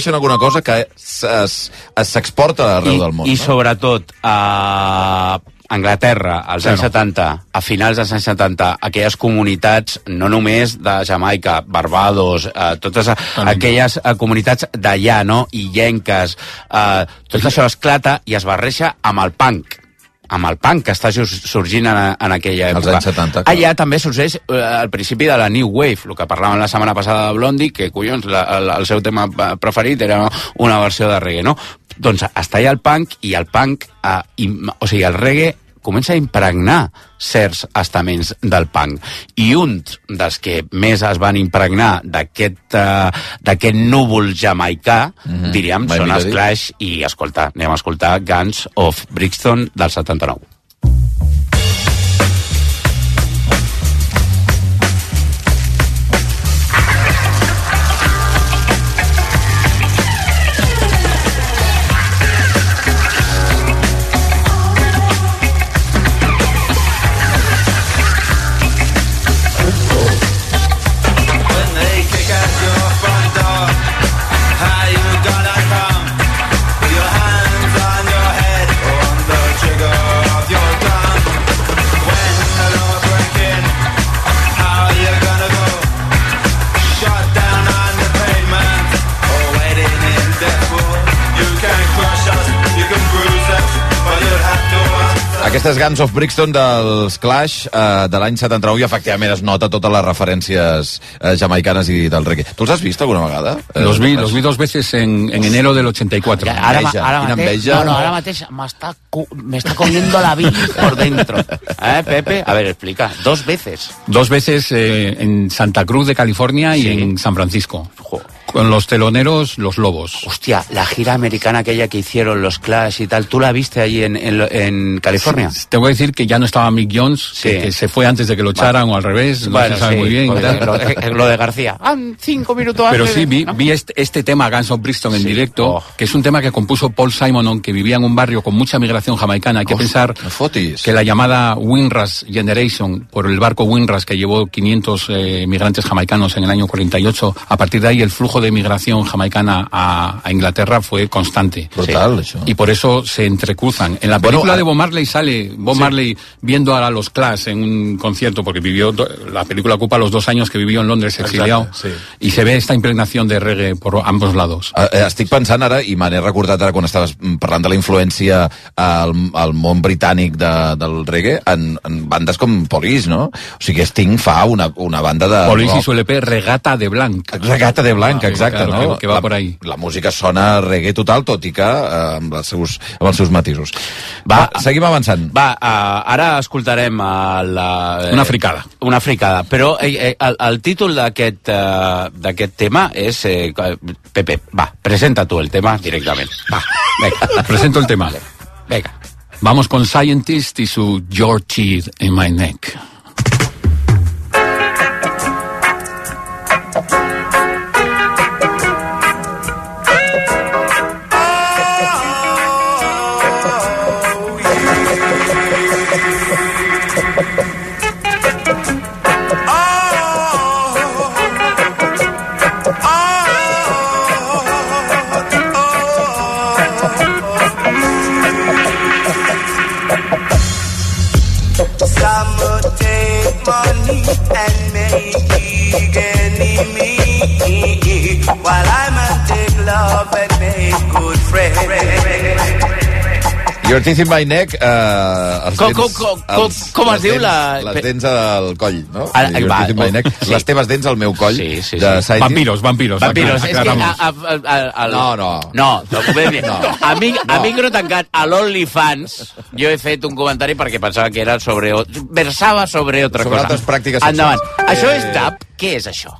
deixen alguna cosa que s'exporta arreu I, del món. I no? sobretot, a Anglaterra, als anys Claro. 70, a finals dels anys 70, aquelles comunitats, no només de Jamaica, Barbados, eh, totes a, aquelles eh, comunitats d'allà, no?, illenques, eh, tot això esclata i es barreja amb el punk amb el punk que està sorgint en, en aquella Als època. anys 70, clar. Allà també sorgeix eh, al principi de la New Wave, el que parlàvem la setmana passada de Blondie, que, collons, la, el, el seu tema eh, preferit era una versió de reggae, no? Doncs està allà el punk, i el punk, eh, i, o sigui, el reggae comença a impregnar certs estaments del punk. I un dels que més es van impregnar d'aquest uh, núvol jamaicà, mm -hmm. diríem, Mai són els. Clash, i escolta, anem a escoltar Guns of Brixton del 79. Aquestes Guns of Brixton dels Clash eh, de l'any 79 i efectivament es nota totes les referències eh, jamaicanes i del reggae. Tu els has vist alguna vegada? Eh, Los vi, los vi dos veces en, en enero del 84. Ja, ara, enveja, ara quina mateix, enveja. no, no, ara mateix m'està cu- me está comiendo la vida por dentro. ¿Eh, Pepe? A ver, explica. Dos veces. Dos veces eh, en Santa Cruz de California y Sí. en San Francisco. Jo. Con los teloneros, los Lobos. Hostia, la gira americana aquella que hicieron los Clash y tal, ¿tú la viste allí en, en, en California? Tengo que decir que ya no estaba Mick Jones, Sí. que, que se fue antes de que lo echaran o al revés, no se sabe muy bien. pues tal. lo, lo de García. Ah, cinco minutos Pero antes sí, de- vi, ¿no? vi este, este tema, Guns of Brixton, en Sí. directo, Oh. que es un tema que compuso Paul Simon, que vivía en un barrio con mucha migración jamaicana. Hay que Uf, pensar fotis. que la llamada Windrush Generation, por el barco Windrush que llevó 500 eh, migrantes jamaicanos en el año 48, a partir de ahí el flujo de migración jamaicana a, a Inglaterra fue constante. Brutal, això. Y por eso se entrecruzan. En la Bueno, película a- de Bob Marley sale Bob Marley viendo a los Clash en un concierto, porque vivió, la película ocupa los dos años que vivió en Londres exiliado, sí. y se ve esta impregnación de reggae por ambos lados. Eh, eh, estic pensant ara, i me n'he recordat ara quan estaves mm, parlant de la influència al, al món britànic de, del reggae, en, en bandes com Police, no? O sigui, Sting fa una, una banda de... Police rock. su LP Regata de Blanc. Regata de blanc, Ah, exacte, claro, no? que- que va la, por ahí. La música sona reggae total, tot i que eh, amb, els seus, amb els seus matisos. Va, Va, seguim avançant. Va, uh, ara escoltarem uh, la... Una fricada. Una fricada. Però eh, eh, el, el títol d'aquest uh, tema és... Eh, Pepe, va, presenta tu el tema directament. Va, venga. Presento el tema. Venga. Vamos con Scientist y su Your Teeth in My Neck. Your Teeth in My Neck... Eh, els Com- dents, com- com- com- com es diu dents, la- Les dents al coll, no? Ara, Your va, Teeth in My oh, Neck. sí. Les teves dents al meu coll. Sí, sí, de sí. Scientist. Vampiros, vampiros. Vampiros, acá- és que... A, a, a, a, No, no. No, no, no. A mi, a mi no tancat a l'OnlyFans jo he fet un comentari perquè pensava que era sobre... versava sobre otra Sobre cosa. altres pràctiques Endavant. sexuals. Això Eh, és DAP? Què és això?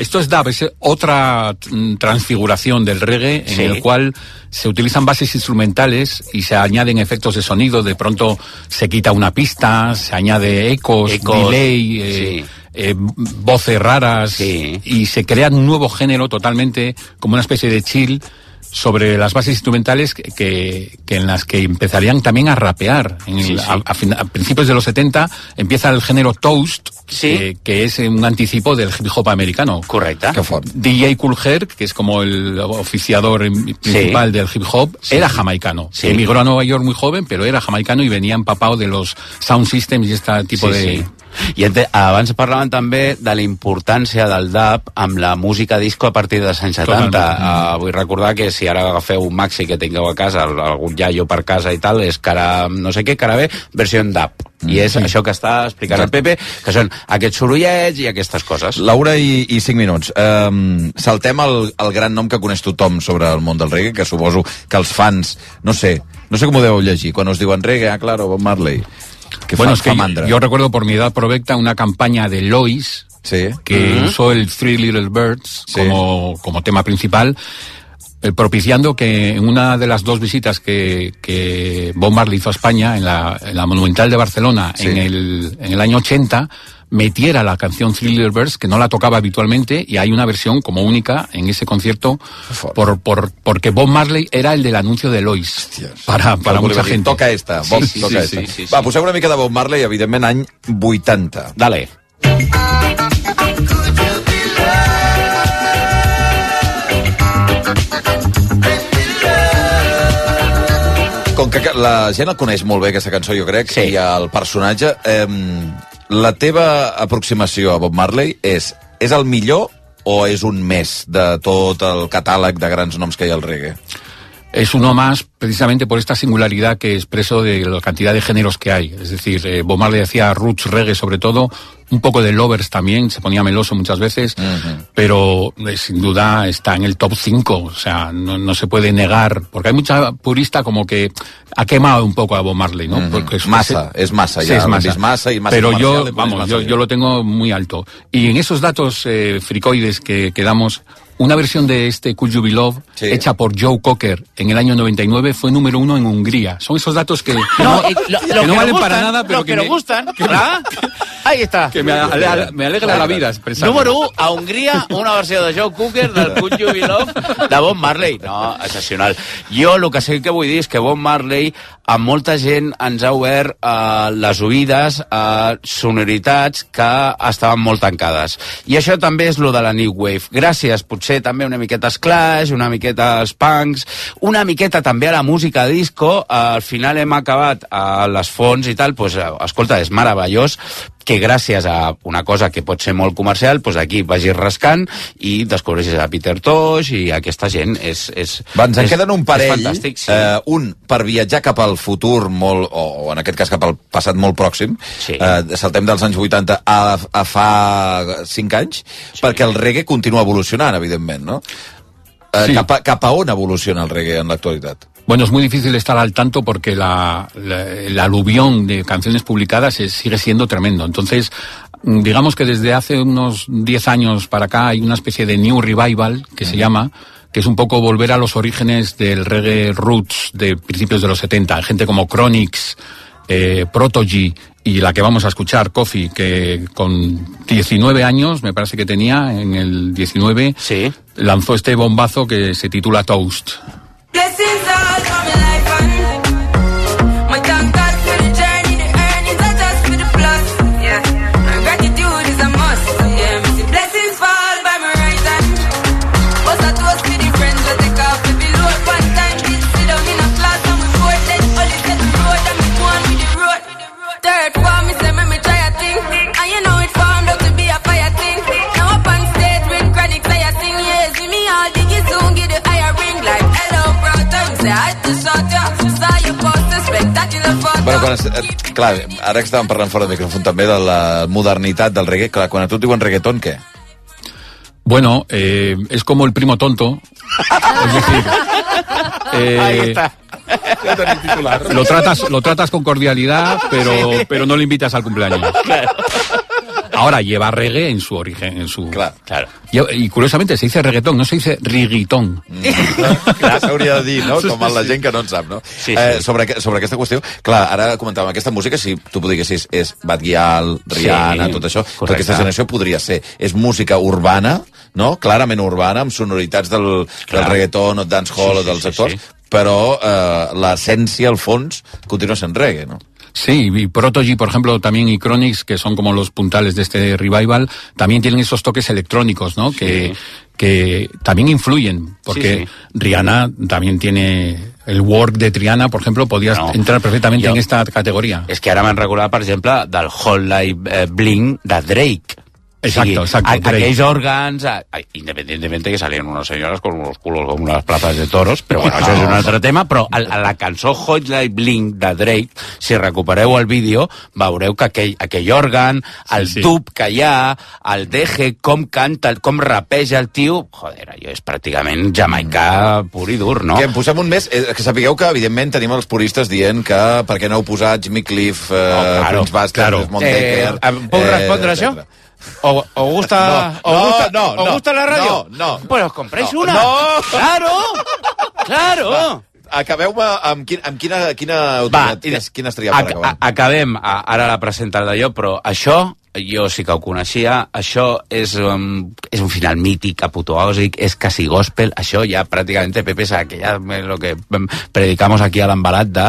Esto es dub, es otra mm, transfiguración del reggae Sí. en el cual se utilizan bases instrumentales y se añaden efectos de sonido. De pronto se quita una pista, se añade ecos, Ecos, delay, eh, sí. eh, voces raras Sí. y se crea un nuevo género totalmente como una especie de chill sobre las bases instrumentales que, que, que en las que empezarían también a rapear. En el- Sí, sí. A, a fin- a principios de los 70 empieza el género Toast, Sí. que, que es un anticipo del hip hop americano. Fort. DJ Cool Herc, que es como el oficiador principal del hip hop, era jamaicano. Sí. Emigró a Nueva York muy joven, pero era jamaicano y venía empapado de los sound systems y este tipo Sí, de... sí. I abans parlaven també de la importància del dub amb la música disco a partir dels anys 70. Totalment. Uh, vull recordar que si ara agafeu un maxi que tingueu a casa, al- algun iaio per casa i tal, és cara, no sé què, cara bé, versió en dub. I és això que està explicant el Pepe, que són aquests sorollets i aquestes coses. Laura i, i 5 minuts. Um, saltem el, el gran nom que coneix tothom sobre el món del reggae, que suposo que els fans, no sé, no sé com ho deveu llegir, quan us diuen reggae, ah, claro, Bob Marley, que bueno, es que yo recuerdo por mi edad provecta una campaña de Lois Sí. que usó el Three Little Birds Sí. como, como tema principal, eh, propiciando que en una de las dos visitas que, que Bob Marley hizo a España, en la, en la Monumental de Barcelona, Sí. en, el, en el año 80, metiera la canción Little Birds, que no la tocaba habitualmente, y hay una versión como única en ese concierto, por, por, porque Bob Marley era el del anuncio de Lois, para, para li mucha gente. Toca esta, Bob, sí, toca sí, esta. sí, sí, Va, sí. poseu una mica de Bob Marley, evidentment, any 80. Dale. Com que la gent el coneix molt bé, aquesta cançó, jo crec, Sí. i el personatge, eh, la teva aproximació a Bob Marley és, és el millor o és un més de tot el catàleg de grans noms que hi ha al reggae? Es uno más precisamente por esta singularidad que expreso de la cantidad de géneros que hay. Es decir, eh, Bob Marley hacía roots reggae sobre todo, un poco de lovers también, se ponía meloso muchas veces, pero eh, sin duda está en el top 5, o sea, no, no se puede negar, porque hay mucha purista como que ha quemado un poco a Bob Marley, ¿no? Porque es- Massa, és massa, Sí, ja. es l'hem massa. vist massa i massa Pero yo, vamos, yo, yo lo tengo muy alto. Y en esos datos eh, fricoides que, que damos, una versión de este Could You Be Love, Sí. hecha por Joe Cocker en el año 99, fue número uno en Hungría. Son esos datos que, que no, y lo- que lo no que nos valen para gustan, nada, pero que, que nos me, gustan. ¿verdad? Ahí está. que me, ale- me alegra la vida expresar. Número 1, a Hongria, una versió de Joe Cooker del Could You Be Love de Bob Marley. No, excepcional. Jo el que sí que vull dir és que Bob Marley a molta gent ens ha obert eh, les oïdes a sonoritats que estaven molt tancades. I això també és lo de la New Wave. Gràcies, potser també una miqueta als Clash, una miqueta als punks, una miqueta també a la música disco. Al final hem acabat a les fonts i tal, eh, escolta, és meravellós que gràcies a una cosa que pot ser molt comercial, doncs aquí vagis rascant i descobreixis a Peter Tosh i aquesta gent és... és Va, ens en és, queden un parell. Sí. eh, un per viatjar cap al futur molt, o, o en aquest cas cap al passat molt pròxim. Sí. Eh, saltem dels anys 80 a, a fa 5 anys, sí. perquè el reggae continua evolucionant, evidentment, no? Eh, Sí. cap, a, cap a on evoluciona el reggae en l'actualitat? Bueno, es muy difícil estar al tanto porque la, la- el aluvión de canciones publicadas es- sigue siendo tremendo. Entonces, mm, digamos que desde hace unos 10 años para acá hay una especie de new revival que se llama que es un poco volver a los orígenes del reggae roots de principios de los 70. Hay gente como Chronix, eh, Protogy y la que vamos a escuchar, Coffee, que con 19 años, me parece que tenía, en el 19, Sí. lanzó este bombazo que se titula Toast. Blessings all coming like Bueno, quan es, eh, clar, ara que estàvem parlant fora de micròfon també de la modernitat del reggae, clar, quan a tu et diuen reggaeton, què? Bueno, eh, es como el primo tonto. Es decir, eh, lo tratas, lo tratas con cordialidad, pero, pero no le invitas al cumpleaños. Ahora lleva reggae en su origen, en su. Clar. Claro. Y, y curiosamente se dice reggaetón, no se dice riguitón. Clar, s'hauria de dir, no? Sí, Com sí, la sí. gent que no en sap, no? Sí, Eh, sí. sobre, aqu- sobre aquesta qüestió, clar, ara comentàvem, aquesta música, si tu diguessis, és Bad Gyal, Rihanna, Sí, tot això, correcte. aquesta generació podria ser. És música urbana, no? clarament urbana, amb sonoritats del, del reggaeton o dancehall Sí, o sí, dels sí, actors, sí. però eh, l'essència, al fons, continua sent reggae, no? Sí, y Protogy, por ejemplo, también y Chronix, que son como los puntales de este revival, también tienen esos toques electrónicos, ¿no? Que, que también influyen, porque Sí, sí. Rihanna también tiene el work de Triana, por ejemplo, podías No. entrar perfectamente Jo- en esta categoría. És que ara m'han recordat, per exemple, del Whole Life eh, Bling de Drake. Exacto, exacto, a- Drake. Aquells òrgans, a- a- independientemente que salien unes senyores con unos culos com unes plazas de toros, però bueno, això és un altre tema, però a, a la cançó Hot Life Bling de Drake, si recupereu el vídeo, veureu que aquell, aquell òrgan, el Sí, sí. tub que hi ha, el deje, com canta, com rapeja el tio, joder, allò és pràcticament jamaicà pur i dur, no? Que en posem un més, eh, que sapigueu que, evidentment, tenim els puristes dient que per què no heu posat Jimmy Cliff, eh, Oh, claro, Prince Buster, claro. Desmond Decker... Eh, puc respondre això? etcètera. ¿O, o gusta, No, o no, gusta, no, o no, gusta la radio? no, no. Pues os compráis No, una. no. Claro, claro. Acabeu-me amb, quin, amb quina, quina Va, quina, quina estaria per ac- acabar? acabem, a- ara la presentaré jo, però això, jo sí que ho coneixia, això és, um, és un final mític, apoteòsic, és quasi gospel, això ja pràcticament Pepe sabe que ja lo que em, predicamos aquí a l'embalat de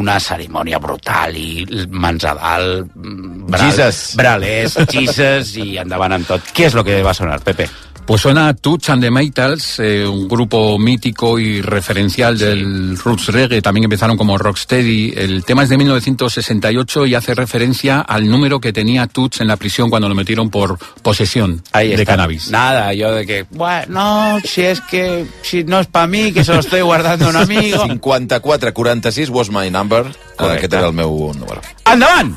una cerimònia brutal i mans a dalt, mm, bral, Jesus. bralers, Jesus i endavant amb tot. Què és el que va sonar, Pepe? Pues suena Touch and the Maytals, eh, un grupo mítico y referencial del roots reggae, también empezaron como Rocksteady. El tema es de 1968 y hace referencia al número que tenía Touch en la prisión cuando lo metieron por posesión Ahí de está. cannabis. Nada, yo de que, bueno, no, si es que si no es para mí, que se lo estoy guardando a un amigo. 54 46 was my number. Correcte. Aquest era el meu número. ¡Andaban!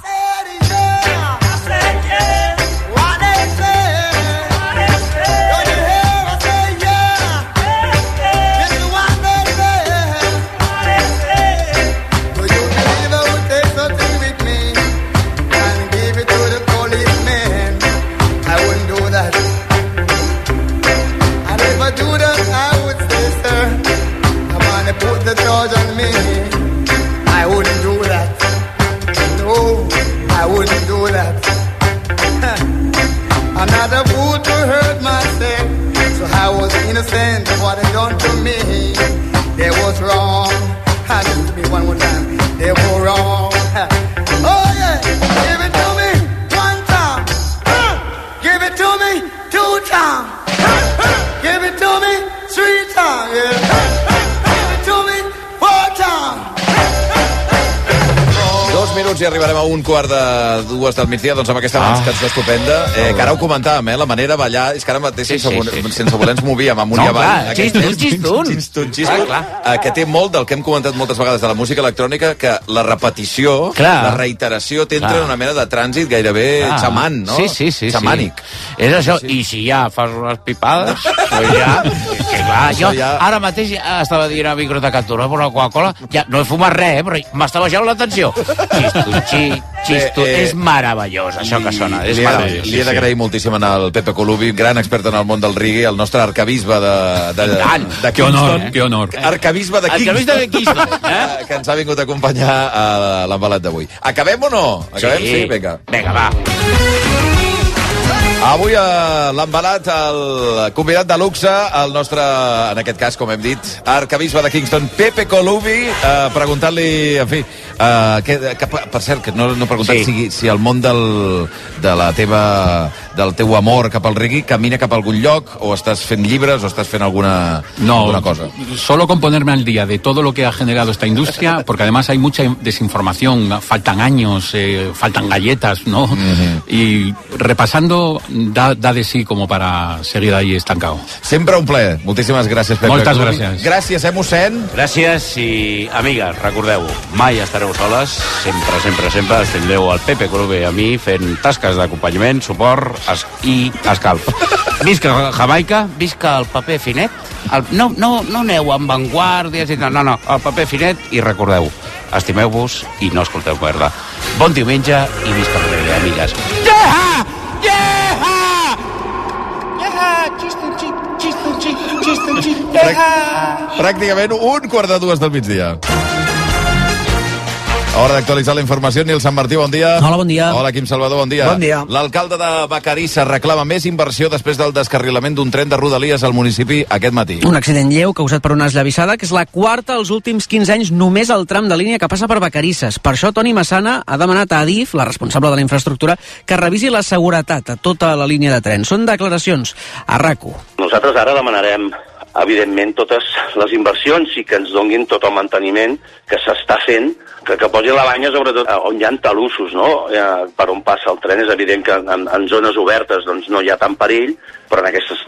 Innocent of what they done to me. They was wrong. Listen to me one more time. They were wrong. Minuts i arribarem a un quart de dues del migdia, doncs amb aquesta ah. cançó estupenda, eh, que ara ho comentàvem, eh, la manera de ballar, és que ara mateix Sí, sense, sí, sí, sí. sense voler ens movíem amunt No, i avall. clar, xistun, xistun. xistun, xistun, Clar, eh, que té molt del que hem comentat moltes vegades de la música electrònica, que la repetició, Clar. la reiteració t'entra Clar. en una mena de trànsit gairebé Ah, xaman, no? Sí, sí, sí. Xamànic. Sí. És això, i si ja fas unes pipades, pues ja... Que clar, jo ja- ara mateix ja estava dient a micro de per la Coca-Cola, ja no he fumat res, eh, però m'està baixant la tensió. Xisto, xi, xisto, Bé, eh, és meravellós això que sona, és li, he- meravellós. li he d'agrair moltíssim al Pepe Colubi, gran expert en el món del reggae, el nostre arcabisbe de, de, de, de Qué honor, Kingston. qué honor. Arcabisbe de Kingston. Arcabisbe de Kingston, eh? que ens ha vingut a acompanyar a l'embalat d'avui. Acabem o no? Acabem? Sí, vinga. Vinga, va. Avui a l'embalat el convidat de luxe, el nostre, en aquest cas, com hem dit, arcabisbe de Kingston, Pepe Colubi, eh, preguntant-li, en fi, eh, que, que, per cert, que no, no he preguntat Sí. si, si el món del, de la teva, del teu amor cap al reggae camina cap a algun lloc, o estàs fent llibres, o estàs fent alguna, No, alguna cosa. solo con ponerme al día de todo lo que ha generado esta industria, porque además hay mucha desinformación, faltan años, eh, faltan galletas, ¿no? Y repasando da, da de sí como para seguir ahí estancado. Sempre un plaer. Moltíssimes gràcies, Pepe. Moltes gràcies. Gràcies, eh, mossèn? Gràcies i, amigues, recordeu-ho, mai estareu soles, sempre, sempre, sempre ens tindreu el Pepe Colubi i a mi fent tasques d'acompanyament, suport es i escalf. Visca Jamaica, visca el paper finet, el, no, no, no aneu amb vanguardies i tal, no, no, el paper finet i recordeu, estimeu-vos i no escolteu merda. Bon diumenge i visca el reggae, amigues. Yeah! Yeah! Pràcticament un quart de dues del migdia. Hora d'actualitzar la informació. Nil Sant Martí, bon dia. Hola, bon dia. Hola, Quim Salvador, bon dia. Bon dia. L'alcalde de Vacarissa reclama més inversió després del descarrilament d'un tren de Rodalies al municipi aquest matí. Un accident lleu causat per una esllavissada, que és la quarta als últims 15 anys només al tram de línia que passa per Vacarisses. Per això Toni Massana ha demanat a Adif, la responsable de la infraestructura, que revisi la seguretat a tota la línia de tren. Són declaracions a RACU. Nosaltres ara demanarem evidentment totes les inversions i que ens donguin tot el manteniment que s'està fent, que, que posi la banya sobretot eh, on hi ha talussos, no? Eh, per on passa el tren. És evident que en, en zones obertes doncs, no hi ha tant perill, però en aquestes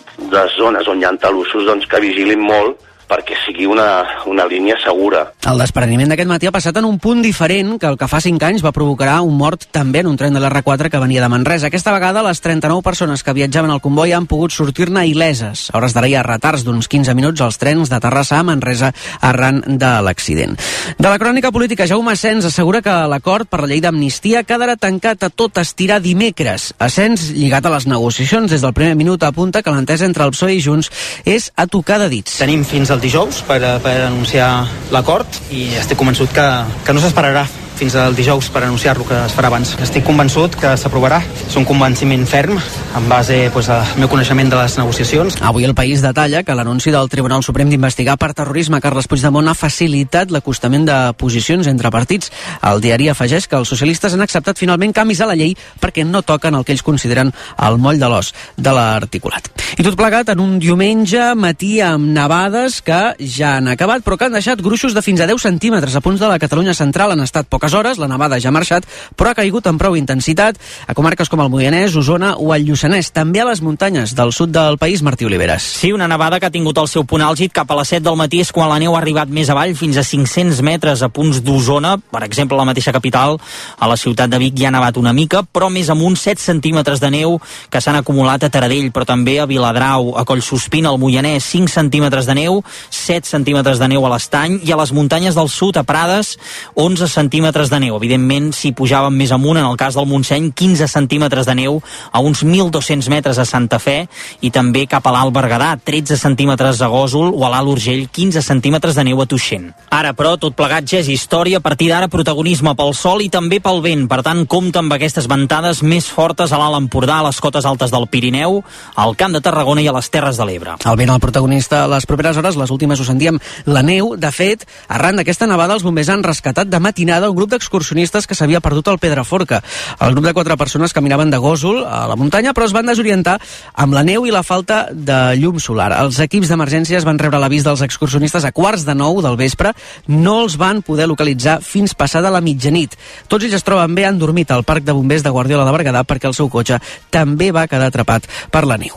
zones on hi ha talussos doncs, que vigilin molt perquè sigui una, una línia segura. El despreniment d'aquest matí ha passat en un punt diferent que el que fa 5 anys va provocar un mort també en un tren de l'R4 que venia de Manresa. Aquesta vegada les 39 persones que viatjaven al comboi han pogut sortir-ne il·leses. A hores d'ara hi ha retards d'uns 15 minuts als trens de Terrassa a Manresa arran de l'accident. De la crònica política, Jaume Asens assegura que l'acord per la llei d'amnistia quedarà tancat a tot estirar dimecres. Asens, lligat a les negociacions des del primer minut, apunta que l'entesa entre el PSOE i Junts és a tocar de dits. Tenim fins al dijous per, per anunciar l'acord i estic convençut que, que no s'esperarà fins al dijous per anunciar-lo que es farà abans. Estic convençut que s'aprovarà. És un convenciment ferm en base pues, al meu coneixement de les negociacions. Avui el país detalla que l'anunci del Tribunal Suprem d'investigar per terrorisme Carles Puigdemont ha facilitat l'acostament de posicions entre partits. El diari afegeix que els socialistes han acceptat finalment canvis a la llei perquè no toquen el que ells consideren el moll de l'os de l'articulat. I tot plegat en un diumenge matí amb nevades que ja han acabat però que han deixat gruixos de fins a 10 centímetres a punts de la Catalunya central han estat poques hores, la nevada ja ha marxat, però ha caigut amb prou intensitat a comarques com el Moianès, Osona o el Lluçanès, també a les muntanyes del sud del país, Martí Oliveres. Sí, una nevada que ha tingut el seu punt àlgid cap a les 7 del matí és quan la neu ha arribat més avall, fins a 500 metres a punts d'Osona, per exemple, a la mateixa capital, a la ciutat de Vic ja ha nevat una mica, però més amunt 7 centímetres de neu que s'han acumulat a Taradell, però també a Viladrau, a Collsospina, al Moianès, 5 centímetres de neu, 7 centímetres de neu a l'Estany i a les muntanyes del sud, a Prades, 11 centímetres de neu. Evidentment, si pujàvem més amunt, en el cas del Montseny, 15 centímetres de neu a uns 1.200 metres a Santa Fe i també cap a l'Alt Berguedà, 13 centímetres a Gòsol o a l'Alt Urgell, 15 centímetres de neu a Tuixent. Ara, però, tot plegat ja és història, a partir d'ara protagonisme pel sol i també pel vent. Per tant, compta amb aquestes ventades més fortes a l'Alt Empordà, a les cotes altes del Pirineu, al Camp de Tarragona i a les Terres de l'Ebre. El vent el protagonista a les properes hores, les últimes ho sentíem, la neu. De fet, arran d'aquesta nevada, els bombers han rescatat de matinada un grup d'excursionistes que s'havia perdut al Pedraforca. El grup de quatre persones caminaven de Gòsol a la muntanya, però es van desorientar amb la neu i la falta de llum solar. Els equips d'emergències van rebre l'avís dels excursionistes a quarts de nou del vespre. No els van poder localitzar fins passada la mitjanit. Tots ells es troben bé, han dormit al Parc de Bombers de Guardiola de Berguedà perquè el seu cotxe també va quedar atrapat per la neu.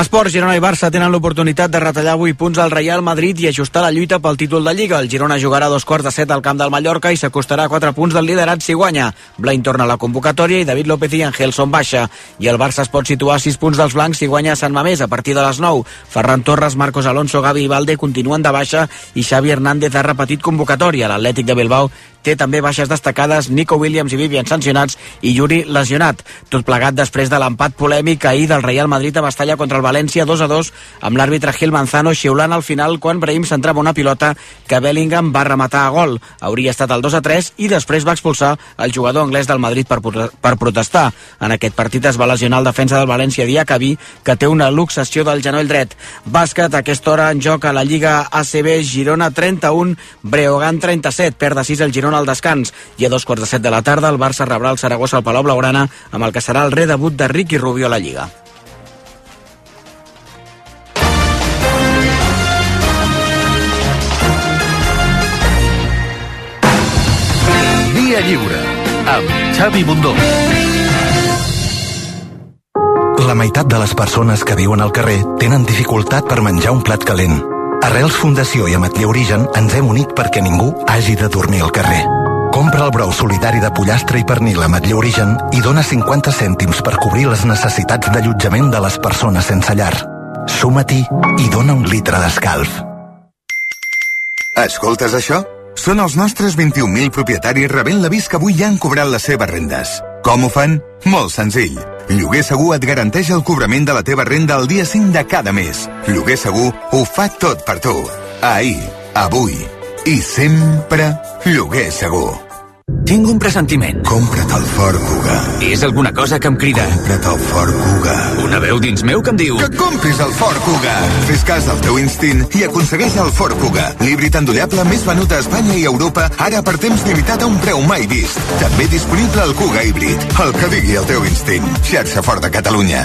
Esports, Girona i Barça tenen l'oportunitat de retallar 8 punts al Real Madrid i ajustar la lluita pel títol de Lliga. El Girona jugarà dos quarts de set al camp del Mallorca i s'acostarà a 4 punts del liderat si guanya. Blain torna a la convocatòria i David López i Angelson baixa. I el Barça es pot situar a 6 punts dels blancs si guanya Sant Mamés a partir de les 9. Ferran Torres, Marcos Alonso, Gavi i Valde continuen de baixa i Xavi Hernández ha repetit convocatòria. L'Atlètic de Bilbao té també baixes destacades Nico Williams i Vivian sancionats i Yuri lesionat. Tot plegat després de l'empat polèmic ahir del Real Madrid a Bastalla contra el València 2 a 2 amb l'àrbitre Gil Manzano xiulant al final quan Brahim centrava una pilota que Bellingham va rematar a gol. Hauria estat el 2 a 3 i després va expulsar el jugador anglès del Madrid per, per protestar. En aquest partit es va lesionar el defensa del València Diacabí que té una luxació del genoll dret. Bàsquet, a aquesta hora en joc a la Lliga ACB Girona 31, Breogán 37, perd de 6 el Girona al descans. I a dos quarts de set de la tarda el Barça rebrà el Saragossa al Palau Blaugrana amb el que serà el redebut de Ricky Rubio a la Lliga. Via Lliure, amb Xavi Bundó. La meitat de les persones que viuen al carrer tenen dificultat per menjar un plat calent. Arrels Fundació i Ametller Origen ens hem unit perquè ningú hagi de dormir al carrer. Compra el brou solidari de pollastre i pernil a Ametller Origen i dona 50 cèntims per cobrir les necessitats d'allotjament de les persones sense llar. Suma-t'hi i dona un litre d'escalf. Escoltes això? Són els nostres 21.000 propietaris rebent l'avís que avui ja han cobrat les seves rendes. Com ho fan? Molt senzill. Lloguer Segur et garanteix el cobrament de la teva renda el dia 5 de cada mes. Lloguer Segur ho fa tot per tu. Ahir, avui i sempre Lloguer Segur. Tinc un pressentiment. Compra't el Ford Kuga. És alguna cosa que em crida. Compra't el Ford Kuga. Una veu dins meu que em diu... Que compris el Ford Kuga. Fes cas del teu instint i aconsegueix el Ford Kuga. L'híbrid endollable més venut a Espanya i Europa, ara per temps limitat a un preu mai vist. També disponible el Kuga híbrid. El que digui el teu instint. Xarxa Ford de Catalunya.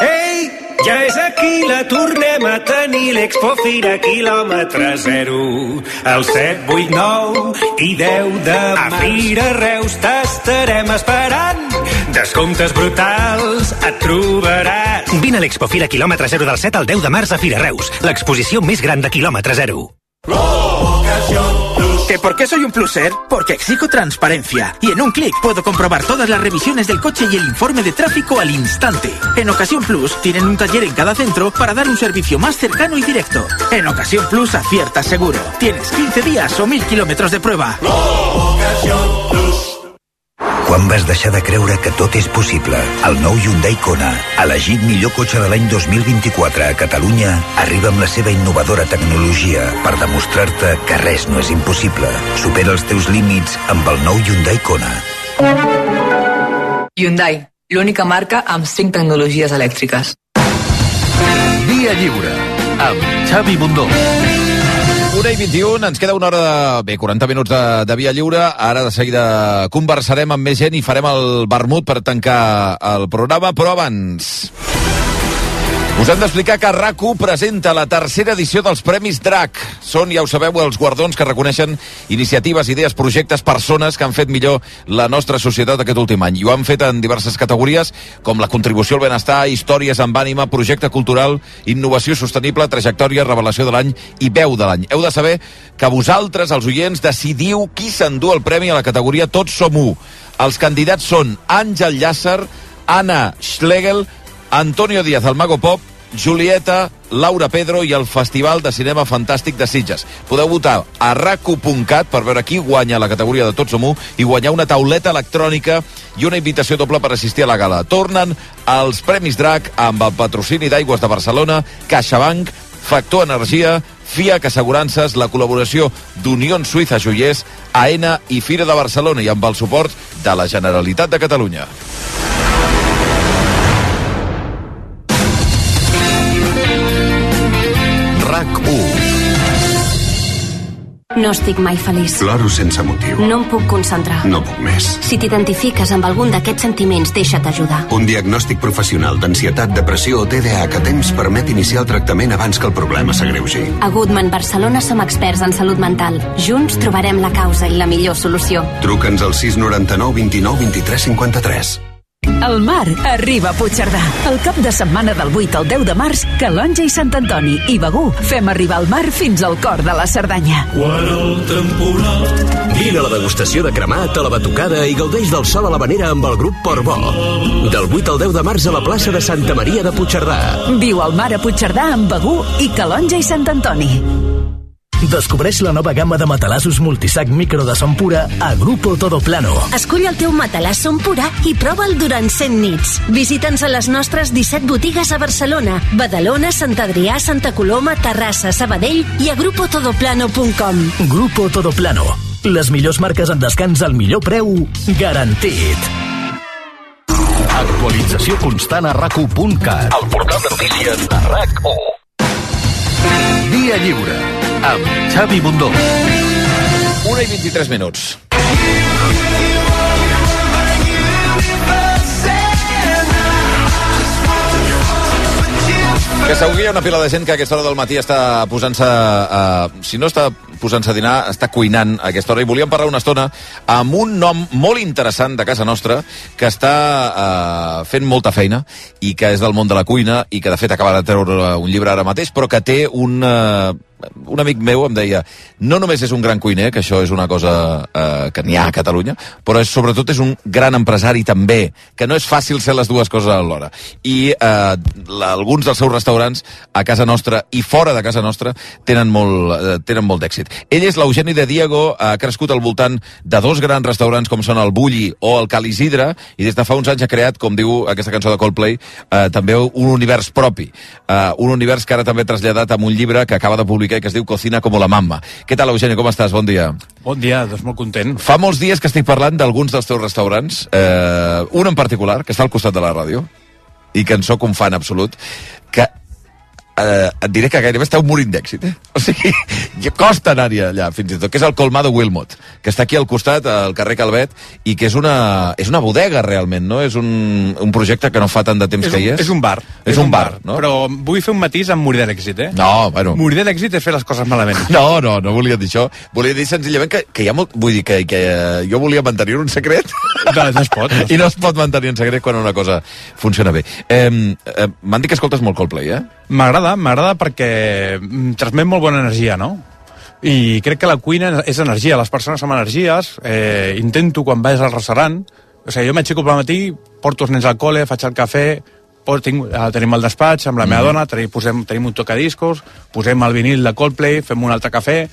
Ei, ja és aquí, la tornem a tenir, l'Expo Fira quilòmetre zero. El 7, 8, 9 i 10 de març. A Fira Reus t'estarem esperant. Descomptes brutals et trobaràs. Vine a l'Expo Fira quilòmetre 0 del 7 al 10 de març a Fira Reus, l'exposició més gran de quilòmetre zero. ¿Que por qué soy un pluser? Porque exijo transparencia. Y en un clic puedo comprobar todas las revisiones del coche y el informe de tráfico al instante. En Ocasión Plus tienen un taller en cada centro para dar un servicio más cercano y directo. En Ocasión Plus aciertas seguro. Tienes 15 días o 1000 kilómetros de prueba. Quan vas deixar de creure que tot és possible? El nou Hyundai Kona, elegit millor cotxe de l'any 2024 a Catalunya, arriba amb la seva innovadora tecnologia per demostrar-te que res no és impossible. Supera els teus límits amb el nou Hyundai Kona. Hyundai, l'única marca amb 5 tecnologies elèctriques. Via Lliure, amb Xavi Bundó. Una i 21, ens queda una hora de... Bé, 40 minuts de, de via lliure. Ara de seguida conversarem amb més gent i farem el vermut per tancar el programa, però abans... Us hem d'explicar que rac presenta la tercera edició dels Premis DRAC. Són, ja ho sabeu, els guardons que reconeixen iniciatives, idees, projectes, persones que han fet millor la nostra societat aquest últim any. I ho han fet en diverses categories, com la contribució al benestar, històries amb ànima, projecte cultural, innovació sostenible, trajectòria, revelació de l'any i veu de l'any. Heu de saber que vosaltres, els oients, decidiu qui s'endú el premi a la categoria Tots som u. Els candidats són Àngel Llàcer, Anna Schlegel, Antonio Díaz, el Mago Pop, Julieta, Laura Pedro i el Festival de Cinema Fantàstic de Sitges. Podeu votar a raco.cat per veure qui guanya la categoria de Tots som u i guanyar una tauleta electrònica i una invitació doble per assistir a la gala. Tornen els Premis DRAC amb el patrocini d'Aigües de Barcelona, CaixaBank, Factor Energia, FIAC Assegurances, la col·laboració d'Unió Suïssa Joiers, AENA i Fira de Barcelona i amb el suport de la Generalitat de Catalunya. No estic mai feliç. Ploro sense motiu. No em puc concentrar. No puc més. Si t'identifiques amb algun d'aquests sentiments, deixa't ajudar. Un diagnòstic professional d'ansietat, depressió o TDAH a temps permet iniciar el tractament abans que el problema s'agreugi. A Goodman Barcelona som experts en salut mental. Junts trobarem la causa i la millor solució. Truca'ns al 699 29 23 53. El mar arriba a Puigcerdà. El cap de setmana del 8 al 10 de març, Calonja i Sant Antoni i Begú fem arribar el mar fins al cor de la Cerdanya. Quan el temporal... Vine a la degustació de cremat, a la batucada i gaudeix del sol a l'havanera amb el grup Portbó. Del 8 al 10 de març a la plaça de Santa Maria de Puigcerdà. Viu al mar a Puigcerdà amb Begú i Calonja i Sant Antoni. Descobreix la nova gamma de matalassos multisac micro de son pura a Grupo Todoplano. Escull el teu matalàs Som Pura i prova'l durant 100 nits. Visita'ns a les nostres 17 botigues a Barcelona, Badalona, Sant Adrià, Santa Coloma, Terrassa, Sabadell i a grupotodoplano.com. Grupo Todoplano. Les millors marques en descans al millor preu garantit. Actualització constant a rac1.cat. El portal de notícies de RAC1. Via Lliure, amb Xavi Bundó. 1 i 23 minuts. Que segur que hi ha una pila de gent que a aquesta hora del matí està posant-se... Uh, si no està posant-se a dinar, està cuinant a aquesta hora. I volíem parlar una estona amb un nom molt interessant de casa nostra que està uh, fent molta feina i que és del món de la cuina i que de fet acaba de treure un llibre ara mateix, però que té un... Uh, un amic meu em deia no només és un gran cuiner, que això és una cosa eh, que n'hi ha a Catalunya, però és, sobretot és un gran empresari també, que no és fàcil ser les dues coses alhora. I eh, la, alguns dels seus restaurants a casa nostra i fora de casa nostra tenen molt, eh, tenen molt d'èxit. Ell és l'Eugeni de Diego, ha crescut al voltant de dos grans restaurants com són el Bulli o el Cal Isidre, i des de fa uns anys ha creat, com diu aquesta cançó de Coldplay, eh, també un univers propi. Eh, un univers que ara també ha traslladat amb un llibre que acaba de publicar i que es diu Cocina como la mamma. Què tal, Eugeni, com estàs? Bon dia. Bon dia, doncs molt content. Fa molts dies que estic parlant d'alguns dels teus restaurants, eh, un en particular, que està al costat de la ràdio, i que en sóc un fan absolut, que eh, et diré que gairebé esteu morint d'èxit, eh? O sigui, costa anar-hi allà, fins i tot, que és el Colmado Wilmot, que està aquí al costat, al carrer Calvet, i que és una, és una bodega, realment, no? És un, un projecte que no fa tant de temps és que un, hi és. És un bar. És, un bar, no? Però vull fer un matís amb morir d'èxit, eh? No, bueno... Morir d'èxit és fer les coses malament. No, no, no volia dir això. Volia dir senzillament que, que hi ha molt... Vull dir que, que jo volia mantenir un secret. No, no es pot. No es I no es pot mantenir un secret quan una cosa funciona bé. Eh, eh, M'han dit que escoltes molt Coldplay, eh? M'agrada, m'agrada perquè mm, transmet molt bona energia, no? I crec que la cuina és energia, les persones som energies, eh, intento quan vaig al restaurant, o sigui, jo m'aixeco pel matí, porto els nens al col·le, faig el cafè, pot, tinc, eh, tenim el despatx amb la meva Mhm. dona, tenim, posem, tenim un tocadiscos, posem el vinil de Coldplay, fem un altre cafè,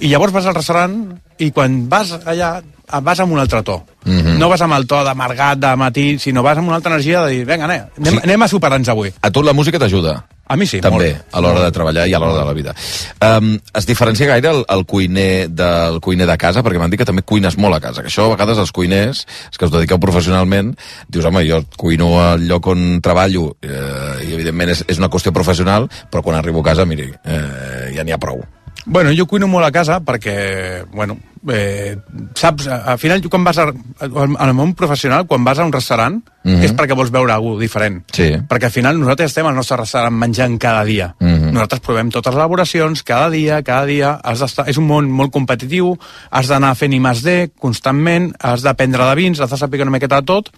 i llavors vas al restaurant i quan vas allà vas amb un altre to. Mhm. No vas amb el to d'amargat, de matí, sinó vas amb una altra energia de dir, vinga, anem, anem, Sí. anem a superar-nos avui. A tu la música t'ajuda? A mi sí, També, molt. a l'hora de treballar i a l'hora de la vida. Um, es diferencia gaire el, el cuiner del cuiner de casa? Perquè m'han dit que també cuines molt a casa, que això a vegades els cuiners, els que us dediqueu professionalment, dius, home, jo cuino al lloc on treballo eh, i evidentment és, és una qüestió professional, però quan arribo a casa, miri, eh, ja n'hi ha prou. Bueno, jo cuino molt a casa perquè, bueno, eh, saps, al final quan vas a, al món professional, quan vas a un restaurant, Mhm. és perquè vols veure alguna diferent. Sí. Perquè al final nosaltres estem al nostre restaurant menjant cada dia. Mhm. Nosaltres provem totes les elaboracions, cada dia, cada dia. Has és un món molt competitiu, has d'anar fent I més D constantment, has d'aprendre de vins, has de saber una miqueta de tot,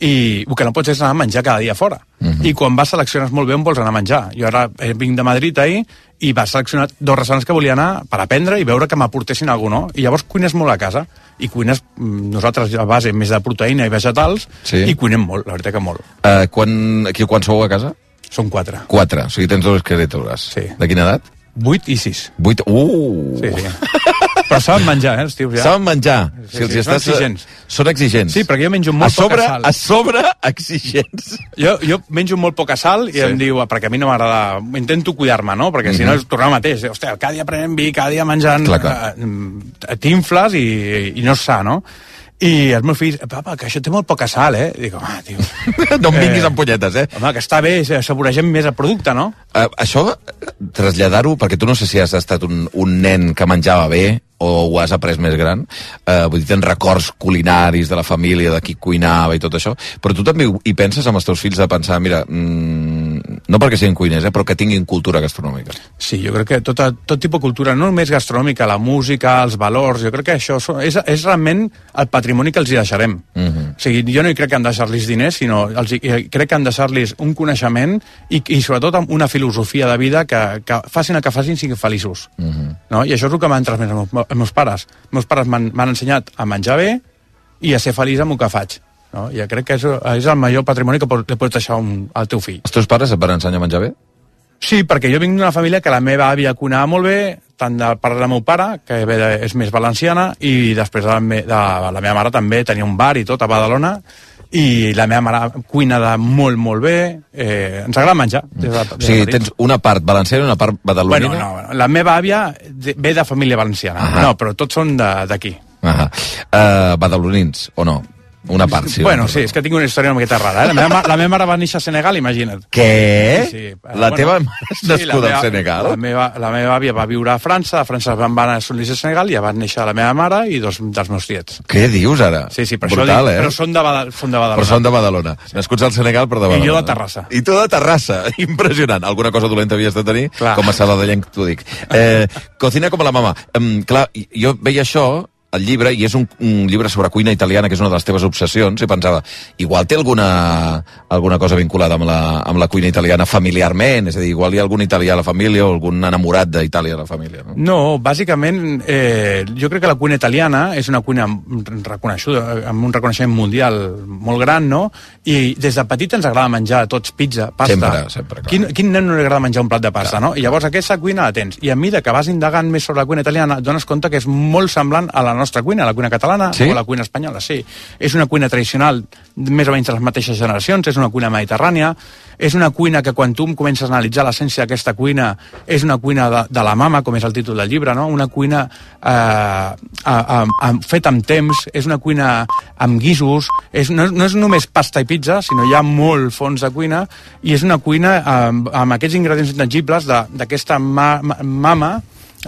i el que no pots és anar a menjar cada dia fora. Mhm. I quan vas selecciones molt bé on vols anar a menjar. Jo ara eh, vinc de Madrid ahir i vas seleccionar dos restaurants que volia anar per aprendre i veure que m'aportessin alguna cosa, no? I llavors cuines molt a casa. I cuines, mm, nosaltres a base més de proteïna i vegetals, Sí. i cuinem molt, la veritat que molt. Uh, quan, aquí, quan sou a casa? Són quatre. Quatre, o sigui, tens dues criatures. Sí. De quina edat? Vuit i sis. Vuit, uh! Sí, sí. Però saben menjar, eh, els tios, ja. Saben menjar. Sí, si els sí, hi són estàs... exigents. Són exigents. Sí, perquè jo menjo molt a sobre, poca sal. A sobre, exigents. Jo, jo menjo molt poca sal i Sí. em diu, perquè a mi no m'agrada... Intento cuidar-me, no? Perquè si no Mhm. és tornar mateix. Hòstia, cada dia prenem vi, cada dia menjant... Clar, clar. eh, T'infles i, i no és sa, no? I els meus fills, papa, que això té molt poca sal, eh? Dic, home, tio... no em vinguis amb punyetes, eh? Home, que està bé, assaboregem més el producte, no? Uh, això, traslladar-ho, perquè tu no sé si has estat un, un nen que menjava bé o ho has après més gran, uh, vull dir, tens records culinaris de la família, de qui cuinava i tot això, però tu també hi penses amb els teus fills de pensar, mira, mm, no perquè siguin cuiners, eh, però que tinguin cultura gastronòmica. Sí, jo crec que tota, tot tipus de cultura, no només gastronòmica, la música, els valors, jo crec que això és, és realment el patrimoni que els hi deixarem. Mm -hmm. O sigui, jo no hi crec que han de deixar-los diners, sinó els, hi- eh, crec que han de deixar-los un coneixement i, i sobretot amb una filosofia de vida que, que facin el que facin siguin feliços. Mm -hmm. No? I això és el que m'han transmès els meus, pares. Els meus pares m'han ensenyat a menjar bé i a ser feliç amb el que faig. No? I crec que és, és el major patrimoni que li pots deixar un, al teu fill. Els teus pares et van ensenyar a menjar bé? Sí, perquè jo vinc d'una família que la meva àvia cuinava molt bé, tant del pare del meu pare, que de, és més valenciana, i després de la, me, de la meva mare també tenia un bar i tot a Badalona, i la meva mare cuina de molt, molt bé, eh, ens agrada menjar. Des de, des O sigui, tens una part valenciana i una part badalonina? Bueno, no, la meva àvia ve de família valenciana, Ahà. no, però tots són de- d'aquí. Ah uh, badalonins, o no? Una part, sí. bueno, sí, és que tinc una història una miqueta rara. Eh? La, meva, la meva mare va néixer a Senegal, imagina't. Què? Sí, sí. La teva mare és nascuda meva- al Senegal? La meva, la meva àvia va viure a França, a França van anar a Solís a Senegal i ja van néixer la meva mare i dos dels meus tiets. Què dius ara? Sí, sí, per Brutal, això dic, eh? però són de, Bada, són de Badalona. Però són de Badalona. Nascuts al Senegal, però de I Badalona. jo de Terrassa. I tu de Terrassa. Impressionant. Alguna cosa dolenta havies de tenir? Clar. Com a saladellenc, t'ho dic. Eh, cocina com la mama. Um, clar, jo veia això el llibre, i és un, un llibre sobre cuina italiana, que és una de les teves obsessions, i pensava, igual té alguna, alguna cosa vinculada amb la, amb la cuina italiana familiarment, és a dir, igual hi ha algun italià a la família o algun enamorat d'Itàlia a la família. No? No, bàsicament, eh, jo crec que la cuina italiana és una cuina reconeixuda, amb un reconeixement mundial molt gran, no? I des de petit ens agrada menjar tots pizza, pasta. Sempre, sempre, clar. Quin, quin nen no li agrada menjar un plat de pasta, no? I llavors aquesta cuina la tens. I a mesura que vas indagant més sobre la cuina italiana, dones compte que és molt semblant a la nostra cuina, la cuina catalana Sí? o la cuina espanyola, sí. És una cuina tradicional, més o menys de les mateixes generacions, és una cuina mediterrània, és una cuina que quan tu comences a analitzar l'essència d'aquesta cuina, és una cuina de, de la mama, com és el títol del llibre, no? Una cuina eh, a, a, a, feta amb temps, és una cuina amb guisos, és, no, no és només pasta i pizza, sinó hi ha molt fons de cuina, i és una cuina amb, amb aquests ingredients intangibles de- d'aquesta ma, ma, mama,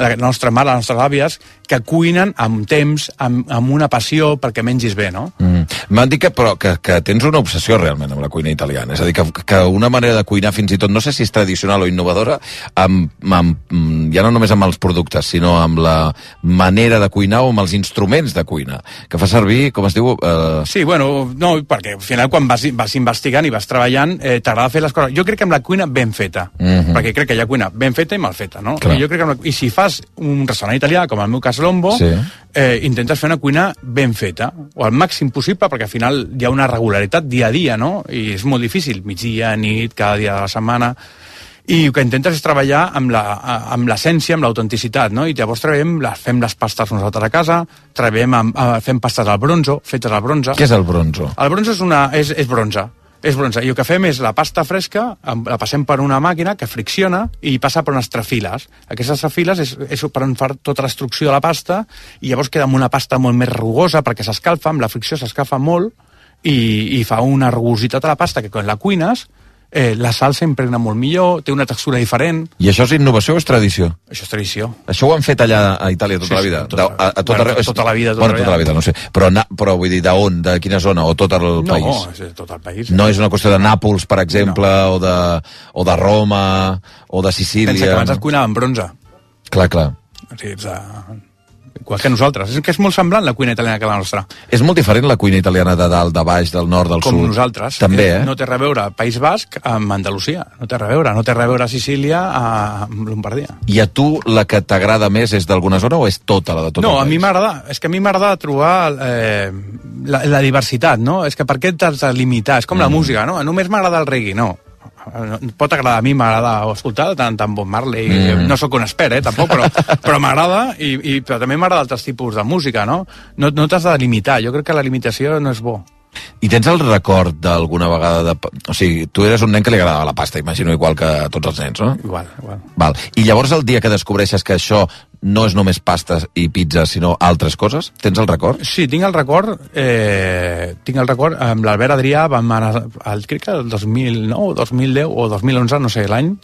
la nostra mare, les nostres àvies, que cuinen amb temps, amb, amb una passió perquè mengis bé, no? Mm. M'han dit que, però, que, que tens una obsessió realment amb la cuina italiana. És a dir, que, que una manera de cuinar fins i tot, no sé si és tradicional o innovadora, amb, amb, mm, ja no només amb els productes, sinó amb la manera de cuinar o amb els instruments de cuina, que fa servir, com es diu... Eh... Sí, bueno, no, perquè al final quan vas, vas investigant i vas treballant eh, t'agrada fer les coses. Jo crec que amb la cuina ben feta, Mhm. perquè crec que hi ha cuina ben feta i mal feta, no? Clar. I, jo crec que la, I si fas un restaurant italià, com el meu cas Lombo, Sí. eh, intentes fer una cuina ben feta, o al màxim possible, perquè al final hi ha una regularitat dia a dia, no? I és molt difícil, migdia, nit, cada dia de la setmana, i el que intentes és treballar amb l'essència, amb l'autenticitat, no? I llavors treballem, les, fem les pastes nosaltres a casa, treballem amb, eh, fem pastes al bronzo, fetes al bronze. Què és el bronzo? El bronze és, una, és, és bronze. És bronze. I el que fem és la pasta fresca, la passem per una màquina que fricciona i passa per unes trafiles. Aquestes trafiles és, és per on fa tota l'extrucció de la pasta i llavors queda amb una pasta molt més rugosa perquè s'escalfa, amb la fricció s'escalfa molt i, i fa una rugositat a la pasta que quan la cuines eh, la salsa impregna molt millor, té una textura diferent. I això és innovació o és tradició? Això és tradició. Això ho han fet allà a Itàlia tota Sí, la sí, vida? tota- De- a, a tot bueno, arreu? tota la vida, tota bueno, tota la vida. no sé. Però, na, però vull dir, d'on? De quina zona? O tot el No, país? és de tot el país. No és una qüestió de Nàpols, per exemple, o, de, o de Roma, o de Sicília... Pensa que abans no? es cuinava en bronze. Clar, clar. O sigui, ets, uh, igual que nosaltres. És que és molt semblant la cuina italiana que la nostra. És molt diferent la cuina italiana de dalt, de baix, del nord, del Com sud. nosaltres. També, eh? No té a veure País Basc amb Andalusia. No té a veure. No té a veure Sicília amb Lombardia. I a tu la que t'agrada més és d'alguna zona o és tota la de tot no, a mi m'agrada, és que a mi m'agrada trobar eh, la, la diversitat, no? És que per què t'has de limitar? És com la Mm. música, no? Només m'agrada el reggae, no. No, Pot agradar, a mi m'agrada escoltar tant, tant Bob Marley, mm. no sóc un expert, eh, tampoc, però, però m'agrada, i, i, però també m'agrada altres tipus de música, no? No, no t'has de limitar, jo crec que la limitació no és bo. I tens el record d'alguna vegada de... O sigui, tu eres un nen que li agradava la pasta, imagino, igual que a tots els nens, no? Igual, igual. Val. I llavors el dia que descobreixes que això no és només pastes i pizza, sinó altres coses, tens el record? Sí, tinc el record, eh, tinc el record, amb l'Albert Adrià vam anar, el, crec que el 2009, 2010 o 2011, no sé, l'any,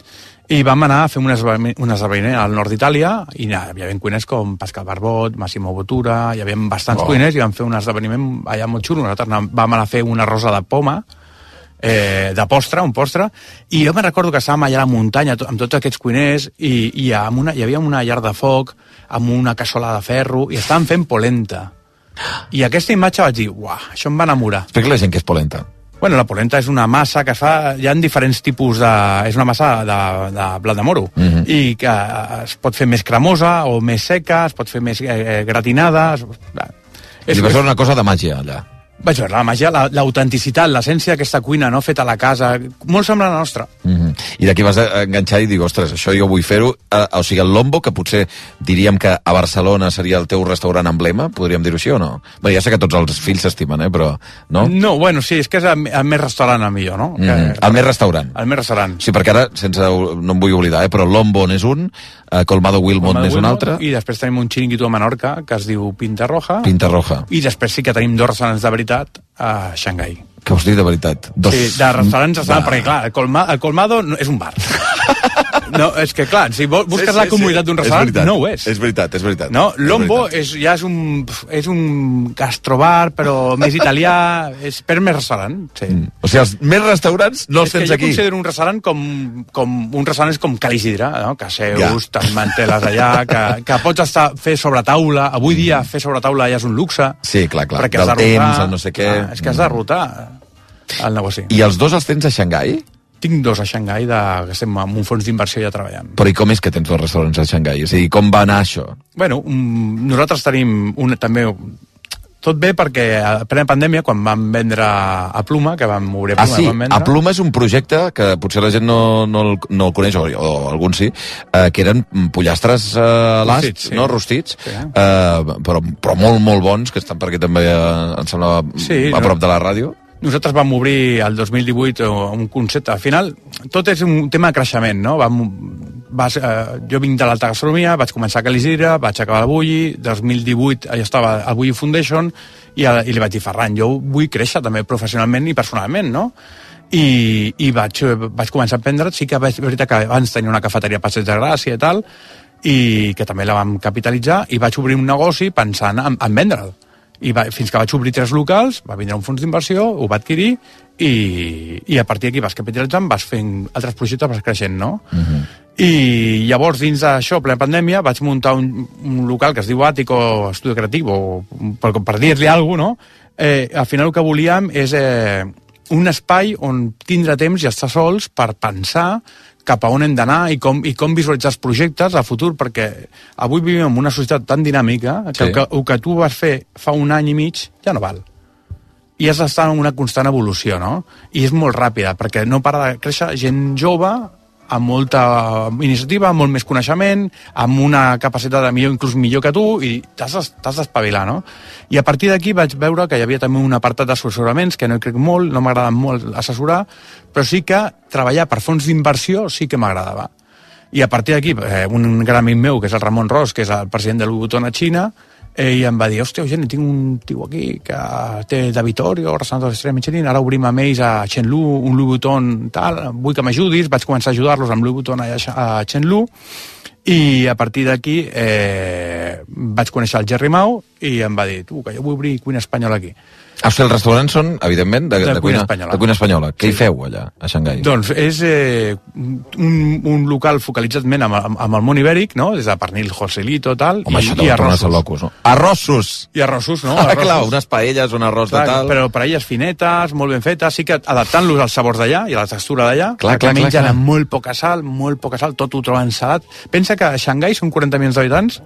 i vam anar a fer un esdeveniment, al nord d'Itàlia i hi havia cuiners com Pascal Barbot, Massimo Bottura, hi havia bastants Oh. cuiners i vam fer un esdeveniment allà molt xulo. Nosaltres vam anar a fer una rosa de poma, eh, de postre, un postre, i jo me'n recordo que estàvem allà a la muntanya amb tots aquests cuiners i, i amb una, hi havia una llar de foc amb una cassola de ferro i estàvem fent polenta. I aquesta imatge vaig dir, uah, això em va enamorar. Explica la gent què és polenta. Bueno, la polenta és una massa que es fa... Hi ha diferents tipus de... És una massa de, de blat de moro. Mhm. I que es pot fer més cremosa o més seca, es pot fer més eh, gratinada... Es... És, I va ser una cosa de màgia, allà. Vaig veure la màgia, la- l'autenticitat, l'essència d'aquesta cuina, no? feta a la casa, molt semblant a la nostra. Mm -hmm. I d'aquí vas enganxar i dic, ostres, això jo vull fer-ho. Eh, o sigui, el Lombo, que potser diríem que a Barcelona seria el teu restaurant emblema, podríem dir-ho així o no? Bé, ja sé que tots els fills s'estimen, eh, però... No? No, bueno, sí, és que és el, el més restaurant el millor, no? Mm -hmm. El més restaurant. El més restaurant. Sí, perquè ara, sense, no em vull oblidar, eh, però Lombo n'és un, eh, Colmado Wilmot n'és un altre, I després tenim un xiringuito a Menorca que es diu Pinta Roja. Pinta Roja. I després sí que tenim dos restaurants de veritat a Xangai. Que us dic de veritat. Dos... Sí, de restaurants, Va. perquè clar, Colma, el Colmado no, és un bar. No, és que clar, si busques la comoditat d'un restaurant, veritat, no ho és. És veritat, és veritat. No, És Lombo veritat. és, ja és un, és un gastrobar, però més italià, és per més restaurant. Sí. Mm. O sigui, els més restaurants no els és que tens jo aquí. considero un restaurant com, com un restaurant és com Cal Isidre, no? que seus, Ja. te'n manteles allà, que, que pots estar, fer sobre taula. Avui dia fer sobre taula ja és un luxe. Sí, clar, clar. Perquè has Del de rotar. temps, el no sé què. Ah, és que has de rotar el negoci. I els dos els tens a Xangai? Tinc dos a Xangai de, que estem amb un fons d'inversió ja treballant. Però i com és que tens dos restaurants a Xangai? És a dir, com va anar això? Bueno, um, nosaltres tenim un, també tot bé perquè a plena pandèmia, quan vam vendre a Pluma, que vam obrir Ah, Pluma, sí, vam vendre... a Pluma és un projecte que potser la gent no, no, el, no el coneix, o, o alguns sí, eh, que eren pollastres eh, l'ast, Rostits, sí. no? Rostits, Sí. eh, però, però molt, molt bons, que estan per aquí també, eh, em sembla, Sí, a no. prop de la ràdio. Nosaltres vam obrir el 2018 un concepte. Al final, tot és un tema de creixement, no? Vam, vas, eh, jo vinc de l'alta gastronomia, vaig començar a Cal Isidre, vaig acabar a Bulli, 2018 ja estava al Bulli Foundation, i, a, i li vaig dir, Ferran, jo vull créixer també professionalment i personalment, no? I, i vaig, vaig començar a aprendre, sí que és veritat que abans tenia una cafeteria Passeig de Gràcia i tal, i que també la vam capitalitzar, i vaig obrir un negoci pensant en, en vendre'l i va, fins que vaig obrir tres locals, va vindre un fons d'inversió, ho va adquirir i, i a partir d'aquí vas capitalitzant, vas fent altres projectes, vas creixent, no? Uh -huh. I llavors, dins d'això, plena pandèmia, vaig muntar un, un local que es diu Àtico Estudi Creatiu, o per, per dir-li alguna cosa, no? Eh, al final el que volíem és eh, un espai on tindre temps i estar sols per pensar cap a on hem d'anar i, com, i com visualitzar els projectes a futur, perquè avui vivim en una societat tan dinàmica que, Sí. el, que el que tu vas fer fa un any i mig ja no val i has d'estar en una constant evolució, no? I és molt ràpida, perquè no para de créixer gent jove, amb molta iniciativa, amb molt més coneixement, amb una capacitat de millor, inclús millor que tu, i t'has d'es- t'has d'espavilar, no? I a partir d'aquí vaig veure que hi havia també un apartat d'assessoraments, que no hi crec molt, no m'agrada molt assessorar, però sí que treballar per fons d'inversió sí que m'agradava. I a partir d'aquí, eh, un gran amic meu, que és el Ramon Ros, que és el president de Louis Vuitton a Xina, i em va dir, hòstia, Eugeni, tinc un tio aquí que té de Vittorio, restaurant de l'estrella Michelin, ara obrim amb ells a Chenlu, un Louis Vuitton tal, vull que m'ajudis, vaig començar a ajudar-los amb Louis Vuitton a Chenlu, i a partir d'aquí eh, vaig conèixer el Jerry Mau i em va dir, tu, que jo vull obrir cuina espanyola aquí. Ah, o sigui, els restaurants són, evidentment, de, De de, cuina espanyola. de cuina espanyola. Què Sí. hi feu allà, a Xangai? Doncs és eh, un, un local focalitzat amb, amb, amb el món ibèric, no? des de pernil, joselito, tal, Home, i, i arrossos. locos, no? Arrossos! I arrossos, no? Ah, Arrossos. clar, unes paelles, un arròs Clar, de tal... Però paelles finetes, molt ben fetes, sí que adaptant-los als sabors d'allà i a la textura d'allà, clar, clar, mengen clar. amb molt poca sal, molt poca sal, tot ho troben salat. Pensa que a Xangai són 40 milions d'habitants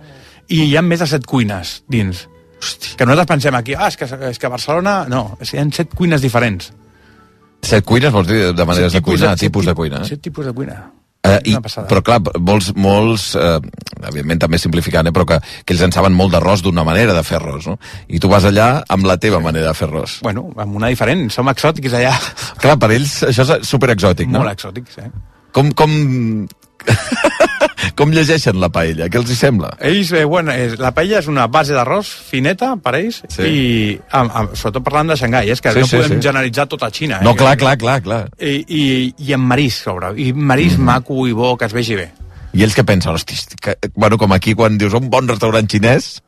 i hi ha més de 7 cuines dins. Hosti. Que nosaltres pensem aquí, ah, és que, és que Barcelona... No, és que hi ha 7 cuines diferents. Set cuines, vols dir, de maneres Set de cuinar, set tipus de cuina. Eh? 7 tipus de cuina. Eh, i, però clar, molts, molts eh, evidentment també simplificant, eh, però que, que ells en saben molt d'arròs d'una manera de fer arròs, no? I tu vas allà amb la teva manera de fer arròs. Bueno, amb una diferent, som exòtics allà. Clar, per ells això és superexòtic, no? Molt exòtics, eh? Com, com, com llegeixen la paella? Què els hi sembla? Ells, eh, bueno, és, la paella és una base d'arròs fineta per ells Sí. i amb, amb, sobretot parlant de Xangai, és que Sí, no sí, podem sí. generalitzar tota Xina. No, eh? clar, clar, clar, clar. I, i, i amb marisc sobre, i Mhm. mm. maco i bo, que es vegi bé. I ells que pensen, hosti, que, bueno, com aquí quan dius un bon restaurant xinès,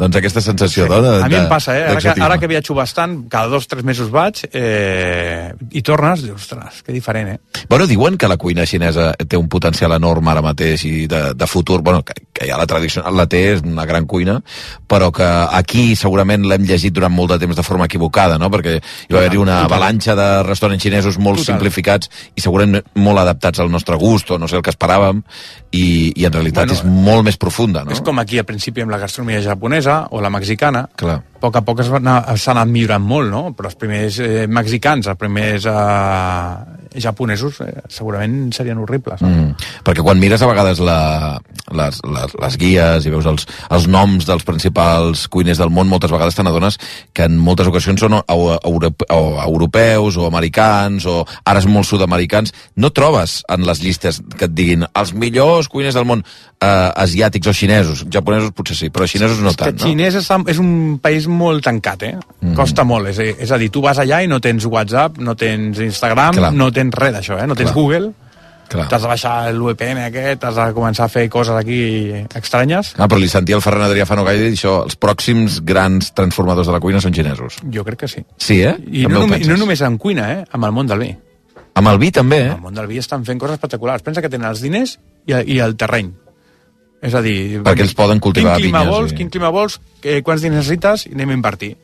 doncs aquesta sensació, no? De, A mi em passa, eh? Ara que, ara que viatjo bastant, cada dos o tres mesos vaig, eh, i tornes, dius, ostres, que diferent, eh? Bueno, diuen que la cuina xinesa té un potencial enorme ara mateix i de, de futur, bueno, que, que ja la tradicional la té, és una gran cuina, però que aquí segurament l'hem llegit durant molt de temps de forma equivocada, no? Perquè hi va haver-hi una avalanxa de restaurants xinesos molt Total. simplificats i segurament molt adaptats al nostre gust o no sé el que esperàvem i, i en realitat Bueno, és molt més profunda, no? És com aquí al principi amb la gastronomia japonesa o la mexicana, Clar. Poc a poc s'ha anat millorant molt, no? Però els primers eh, mexicans, els primers eh, japonesos, eh, segurament serien horribles. No? Mm. Perquè quan mires a vegades la, les, les, les guies i veus els, els noms dels principals cuiners del món, moltes vegades te n'adones que en moltes ocasions són o, o, europe- o europeus o americans o ara és molt sud-americans. No trobes en les llistes que et diguin els millors cuiners del món eh, asiàtics o xinesos. Japonesos potser sí, però xinesos no és que tant, no? xinès és, és un país molt tancat, eh? Mhm. Costa molt. És, és a dir, tu vas allà i no tens WhatsApp, no tens Instagram, Clar. no tens res d'això, eh? No tens Clar. Google. T'has de baixar l'UPM aquest, has de començar a fer coses aquí estranyes. Ah, però li sentia el Ferran Adrià fa no gaire dir això, els pròxims grans transformadors de la cuina són xinesos. Jo crec que sí. Sí, eh? I També no, ho només, no només en cuina, eh? Amb el món del vi. Amb el vi també, eh? El món del vi estan fent coses espectaculars. Pensa que tenen els diners i, i el terreny. És a dir... Perquè ells poden cultivar quin clima vinyes vols, i- Quin clima vols, eh, quants diners necessites i anem a invertir.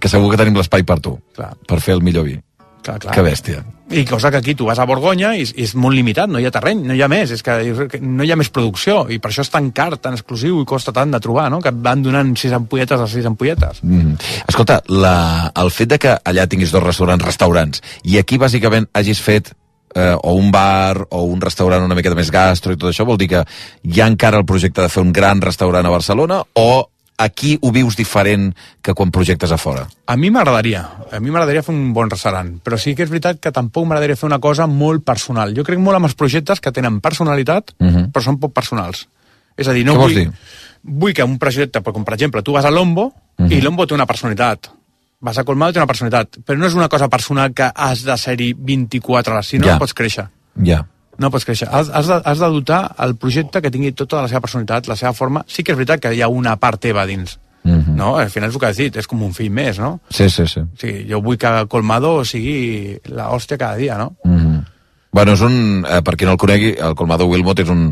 Que segur que tenim l'espai per tu, Clar. per fer el millor vi. Clar, clar. Que bèstia. I cosa que aquí tu vas a Borgonya i és, és molt limitat, no hi ha terreny, no hi ha més, és que que no hi ha més producció i per això és tan car, tan exclusiu i costa tant de trobar, no? que et van donant sis ampolletes a sis ampolletes. Mm. Escolta, la, el fet de que allà tinguis dos restaurants, restaurants, i aquí bàsicament hagis fet eh, o un bar o un restaurant una miqueta més gastro i tot això, vol dir que hi ha encara el projecte de fer un gran restaurant a Barcelona o aquí ho vius diferent que quan projectes a fora? A mi m'agradaria, a mi m'agradaria fer un bon restaurant, però sí que és veritat que tampoc m'agradaria fer una cosa molt personal. Jo crec molt en els projectes que tenen personalitat, Mhm. però són poc personals. És a dir, no Què vull, dir? vull que un projecte, com per exemple, tu vas a Lombo Mhm. i Lombo té una personalitat. Vas a Colmado i té una personalitat, però no és una cosa personal que has de ser-hi 24 hores, si no, Ja. no pots créixer. Ja. No pots créixer. Has, has, de, has de dotar el projecte que tingui tota la seva personalitat, la seva forma. Sí que és veritat que hi ha una part teva dins. Mhm. No? Al final és el que has dit, és com un fill més, no? Sí, sí, sí. Sigui, jo vull que Colmado sigui la hòstia cada dia, no? Mm. Bueno, és un, eh, per qui no el conegui, el Colmado Wilmot és un,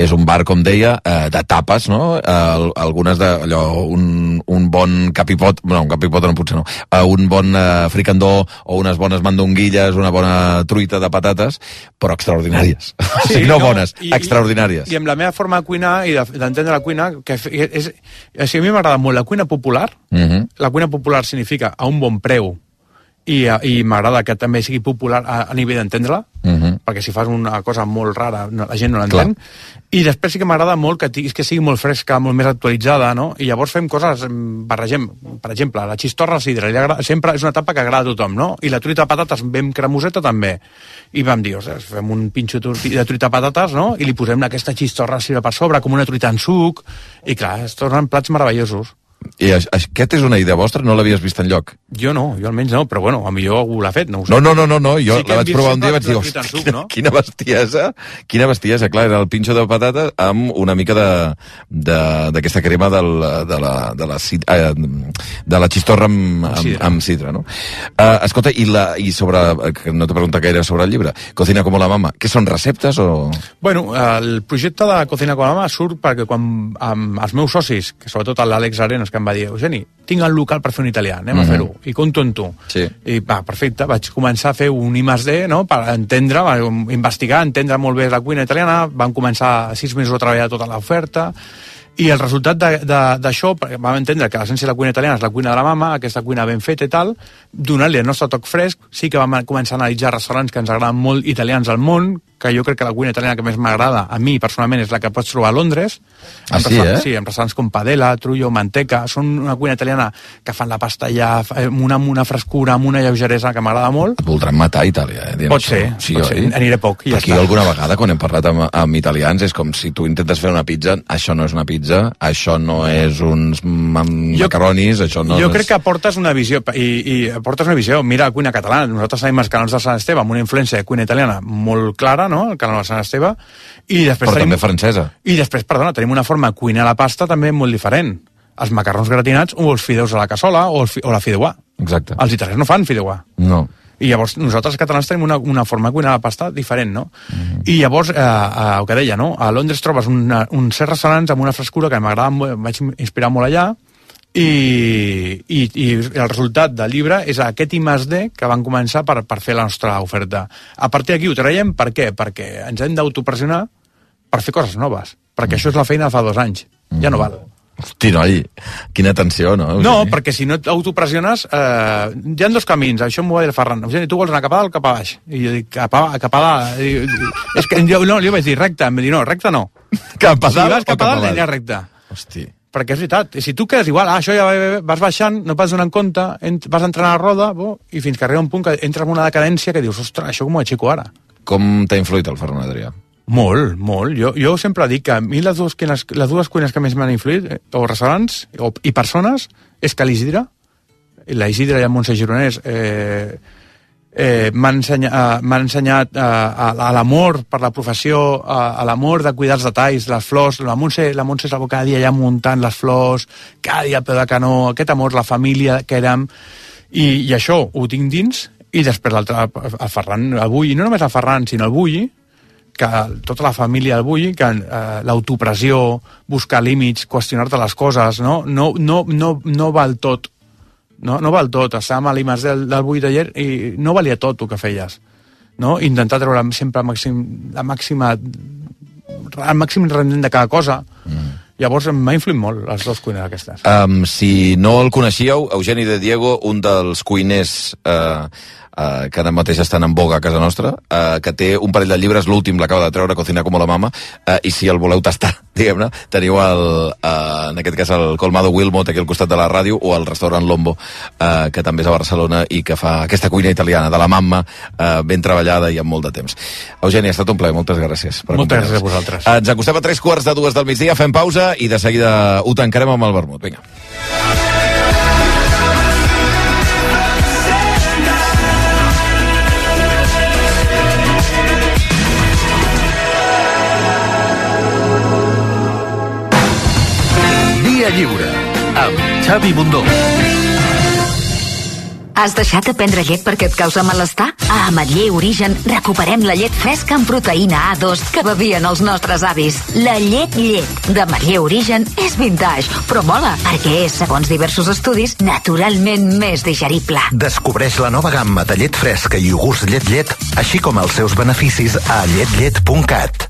és un bar, com deia, eh, de tapes, no? Eh, algunes de, allò, un, un bon capipot, no, un capipot no, potser no, eh, un bon eh, fricandó o unes bones mandonguilles, una bona truita de patates, però extraordinàries. o sigui, no, bones, i- extraordinàries. I, I amb la meva forma de cuinar i de- d'entendre la cuina, que és, és, o sigui, a mi m'agrada molt la cuina popular. Mhm. La cuina popular significa a un bon preu i, a- i m'agrada que també sigui popular a, a nivell d'entendre-la, Mhm. perquè si fas una cosa molt rara no, la gent no l'entén. I després sí que m'agrada molt que, que sigui molt fresca, molt més actualitzada, no? I llavors fem coses, em, barregem, per exemple, la xistorra al sidra, li agrada, sempre és una tapa que agrada a tothom, no? I la truita de patates ben cremoseta també. I vam dir, ostres, fem un pinxo de truita de patates, no? I li posem aquesta xistorra al sidra per sobre, com una truita en suc, i clar, es tornen plats meravellosos. I aquest és una idea vostra? No l'havies vist enlloc? Jo no, jo almenys no, però bueno, a millor algú l'ha fet, no ho sé. No, no, no, no, no. jo Sí la vaig provar un dia i vaig dir, la "Hosti, en suc, quina, no?" quina bestiesa, quina bestiesa, clar, era el pinxo de patates amb una mica de- de- d'aquesta crema del, de, la, de, la, eh, de la xistorra amb, amb, sidra. amb sidra, no? Uh, escolta, i, la, i sobre, que no t'he preguntat gaire sobre el llibre, Cocina com la mama, què són receptes o...? Bueno, el projecte de Cocina con Mama surt perquè quan amb els meus socis, que sobretot l'Àlex Arenas, que em va dir, Eugeni, tinc el local per fer un italià, anem a Mhm. fer-ho, i compto en tu. Sí. I va, perfecte, vaig començar a fer un I D, no?, per entendre, investigar, entendre molt bé la cuina italiana, vam començar sis mesos a treballar tota l'oferta, i el resultat d'això, vam entendre que l'essència de la cuina italiana és la cuina de la mama, aquesta cuina ben feta i tal, donant-li el nostre toc fresc, sí que vam començar a analitzar restaurants que ens agraden molt italians al món, que jo crec que la cuina italiana que més m'agrada a mi personalment és la que pots trobar a Londres. Ah, En sí, restaurants- eh? Sí, en restaurants com Padella, Trullo, Manteca, són una cuina italiana que fan la pasta allà fa- amb una, amb una frescura, amb una lleugeresa que m'agrada molt. Et voldran matar a Itàlia, eh? dient Pot ser, sí, pot ser. Aniré poc i ja Aquí està. alguna vegada, quan hem parlat amb, amb italians, és com si tu intentes fer una pizza, això no és una pizza, això no és uns ma macaronis, això no, jo crec és... que aportes una visió i, i aportes una visió, mira la cuina catalana nosaltres tenim els canals de Sant Esteve amb una influència de cuina italiana molt clara, no? el canal de Sant Esteve i després Però tenim, també francesa. i després, perdona, tenim una forma de cuinar la pasta també molt diferent els macarrons gratinats o els fideus a la cassola o, el fi, o la fideuà Exacte. els italians no fan fideuà No. i llavors nosaltres catalans tenim una, una forma de cuinar la pasta diferent, no? I llavors, eh, eh, el que deia, no? A Londres trobes una, un certs restaurants amb una frescura que m'agrada vaig inspirar molt allà, i, i, i el resultat del llibre és aquest I más D que van començar per, per fer la nostra oferta. A partir d'aquí ho traiem, per què? Perquè ens hem d'autopressionar per fer coses noves, perquè això és la feina de fa dos anys, ja no val. Hosti, noi, quina tensió, no? No, Eugeni? perquè si no t'autopressiones, eh, hi ha dos camins, això m'ho va dir el Ferran. Eugeni, tu vols anar cap a dalt o cap a baix? I jo dic, cap a, cap a dalt. I, és que jo, no, li vaig dir recte, em va dir, no, recte no. Cap a si dalt vas o cap cap a dalt, recte. Hosti. Perquè és veritat, i si tu quedes igual, ah, això ja vas baixant, no vas donant compte, ent, vas entrant a la roda, bo, i fins que arriba un punt que entres en una decadència que dius, ostres, això com ho aixeco ara? Com t'ha influït el Ferran Adrià? Molt, molt. Jo, jo sempre dic que a mi les dues cuines, les dues cuines que més m'han influït, eh, o restaurants o, i persones, és que l'Isidre, la Isidre i el Montse Gironès, eh, eh, m'ha ensenyat, eh, ensenyat eh, a, a l'amor per la professió, a, a l'amor de cuidar els detalls, les flors, la Montse, la Montse estava cada dia allà muntant les flors, cada dia peu de canó, aquest amor, la família que érem, i, i això ho tinc dins, i després l'altre, el Ferran, el Bulli, no només el Ferran, sinó el Bulli, que tota la família del Bulli, que eh, l'autopressió, buscar límits, qüestionar-te les coses, no? No, no, no, no val tot no, no val tot. Estàvem a l'IMAS del, del 8 d'ayer i no valia tot el que feies. No? Intentar treure sempre la, màxim, la màxima el màxim rendiment de cada cosa. Mm. Llavors m'ha influït molt les dues cuines aquestes. Um, si no el coneixíeu, Eugeni de Diego, un dels cuiners eh, eh, que ara mateix estan en boga a casa nostra, eh, que té un parell de llibres, l'últim l'acaba de treure, Cocina com la mama, eh, i si el voleu tastar, diguem-ne, teniu el, eh, en aquest cas el Colmado Wilmot aquí al costat de la ràdio, o el restaurant Lombo, eh, que també és a Barcelona i que fa aquesta cuina italiana de la mamma, eh, ben treballada i amb molt de temps. Eugeni, ha estat un plaer, moltes gràcies. Per moltes gràcies a vosaltres. Eh, ens acostem a tres quarts de dues del migdia, fem pausa i de seguida ho tancarem amb el vermut. Vinga. Xavi Bundó. Has deixat de prendre llet perquè et causa malestar? A Ametller Origen recuperem la llet fresca amb proteïna A2 que bevien els nostres avis. La llet llet d'Ametller Origen és vintage, però mola, perquè és, segons diversos estudis, naturalment més digerible. Descobreix la nova gamma de llet fresca i iogurts llet llet, així com els seus beneficis a lletllet.cat.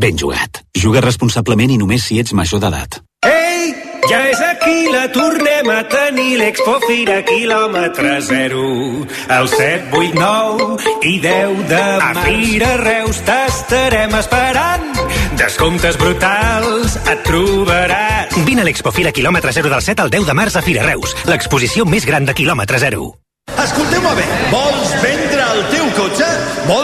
ben jugat. Juga responsablement i només si ets major d'edat. Ei, ja és aquí, la tornem a tenir, l'Expo Fira quilòmetre zero. El 7, 8, 9 i 10 de març. A Fira Reus t'estarem esperant. Descomptes brutals et trobaràs. Vine a l'Expo Fira quilòmetre 0 del 7 al 10 de març a Fira Reus, l'exposició més gran de quilòmetre 0. Escolteu-me bé, vols vendre?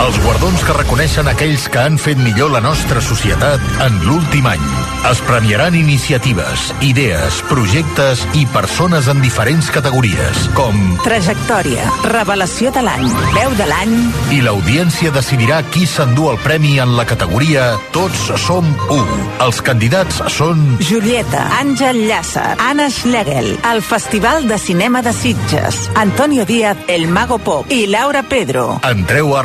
Els guardons que reconeixen aquells que han fet millor la nostra societat en l'últim any. Es premiaran iniciatives, idees, projectes i persones en diferents categories, com... Trajectòria, revelació de l'any, veu de l'any... I l'audiència decidirà qui s'endú el premi en la categoria Tots som u. Els candidats són... Julieta, Àngel Llàcer, Anna Schlegel, el Festival de Cinema de Sitges, Antonio Díaz, El Mago Pop i Laura Pedro. Entreu a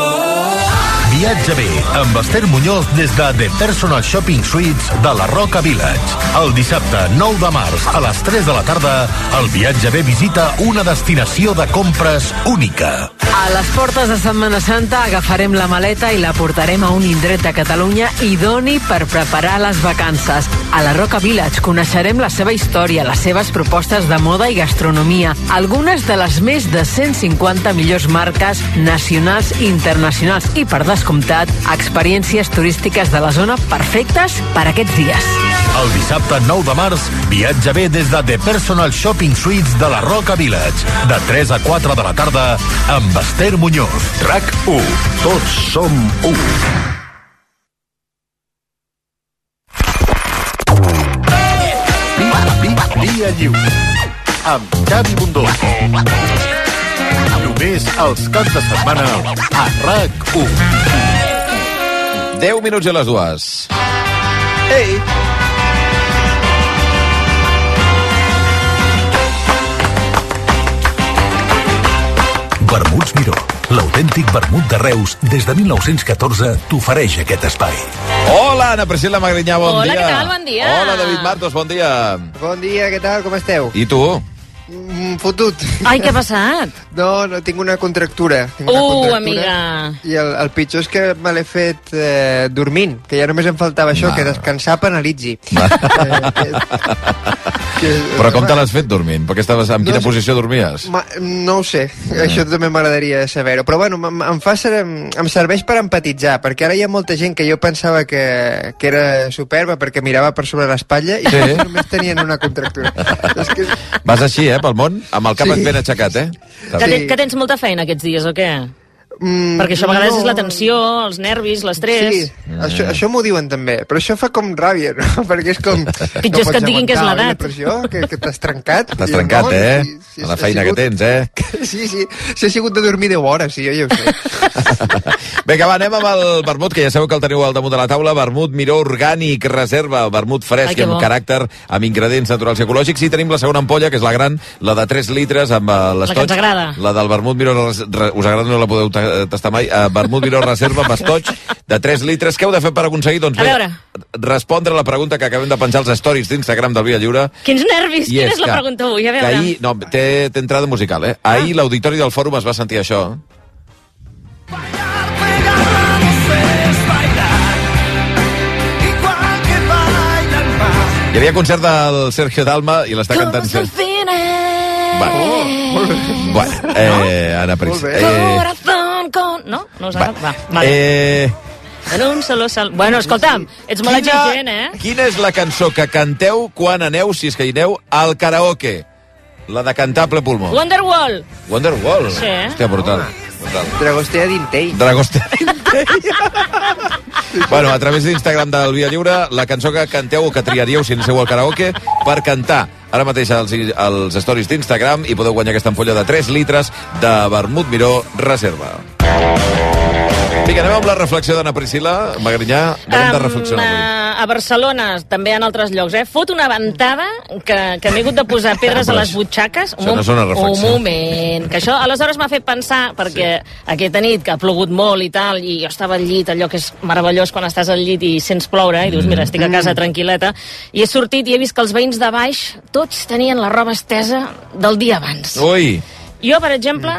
Viatge bé amb Esther Muñoz des de The Personal Shopping Suites de la Roca Village. El dissabte 9 de març a les 3 de la tarda, el Viatge bé visita una destinació de compres única. A les portes de Setmana Santa agafarem la maleta i la portarem a un indret de Catalunya idoni per preparar les vacances. A la Roca Village coneixerem la seva història, les seves propostes de moda i gastronomia, algunes de les més de 150 millors marques nacionals i internacionals i, per descomptat, experiències turístiques de la zona perfectes per aquests dies. El dissabte 9 de març, viatja bé des de The Personal Shopping Suites de la Roca Village. De 3 a 4 de la tarda, amb Esther Muñoz. RAC 1. Tots som 1. Via lliure. Amb Xavi Bundó. Només els caps de setmana a RAC 1. 10 minuts a les dues. Ei! Vermuts Miró. L'autèntic vermut de Reus, des de 1914, t'ofereix aquest espai. Hola, Ana Priscila Magrinyà, bon Hola, dia. què tal? Bon dia. Hola, David Martos, bon dia. Bon dia, què tal? Com esteu? I tu? Mm, fotut. Ai, què ha passat? No, no, tinc una contractura. Tinc una Uh, contractura. amiga. I el, el pitjor és que me l'he fet eh, dormint, que ja només em faltava això, Va. que descansar penalitzi. Eh, que, que, Però com te l'has fet dormint? Perquè estaves... En quina No sé. posició dormies? Ma, no ho sé, això també m'agradaria saber-ho. Però bueno, em, em, fa, ser- em serveix per empatitzar, perquè ara hi ha molta gent que jo pensava que, que era superba perquè mirava per sobre l'espatlla i Sí. només tenien una contractura. és que Vas així, eh, pel món? Amb el cap Sí. ben aixecat, eh? Que, te, que tens molta feina aquests dies, o què? Mm, Perquè això a vegades no. és la tensió, els nervis, l'estrès... Sí, això, això m'ho diuen també, però això fa com ràbia, no? Perquè és com... Pitjor és que et diguin que és l'edat. que, que t'has trencat. T'has I trencat, no, eh? si- si A la feina que sigut- tens, eh? Sí, sí, si ha sigut de dormir 10 hores, sí, jo ja ho sé. Vinga, va, anem amb el vermut, que ja sabeu que el teniu al damunt de la taula. Vermut Miró Orgànic Reserva, vermut Ai, fresc que amb bo. caràcter, amb ingredients naturals i ecològics. I tenim la segona ampolla, que és la gran, la de 3 litres, amb eh, l'estoig. ens agrada. La del vermut Miró, us agrada, no la podeu tastar mai. Uh, vermut Miró Reserva, amb estoig, de 3 litres. Què heu de fer per aconseguir? Doncs A bé, veure. respondre a la pregunta que acabem de penjar als stories d'Instagram del Via Lliure. Quins nervis! I Quina és és la pregunta avui? A veure. ahir, no, té, té entrada musical, eh? Ahir l'auditori del fòrum es va sentir això. Hi havia concert del Sergio Dalma i l'està cantant... Todos al final. Bueno, eh, Ana Pris. Molt bé. Eh, Corazón con... No? No us agrada? Va, vale. eh, En un solo sal... Bueno, escolta'm, ets molt exigent, eh? quina és la cançó que canteu quan aneu, si és que hi aneu, al karaoke? La de cantar ple pulmó. Wonderwall. Wonderwall. Sí. Hòstia, brutal. brutal. Dragostea d'Intei. Dragostea Bueno, a través d'Instagram del Via Lliure, la cançó que canteu o que triaríeu si aneu al karaoke per cantar ara mateix als, als stories d'Instagram i podeu guanyar aquesta ampolla de 3 litres de vermut miró reserva. Vinga, anem amb la reflexió d'Anna Priscila. Magrinyà, de què hem de reflexionar avui? a, Barcelona, també en altres llocs, eh? Fot una ventada que, que m'he hagut de posar pedres a les butxaques. Això no és una reflexió. Un moment. Que això aleshores m'ha fet pensar, perquè aquesta nit que ha plogut molt i tal, i jo estava al llit, allò que és meravellós quan estàs al llit i sents ploure, i dius, mira, estic a casa tranquil·leta, i he sortit i he vist que els veïns de baix tots tenien la roba estesa del dia abans. Ui, Jo, per exemple,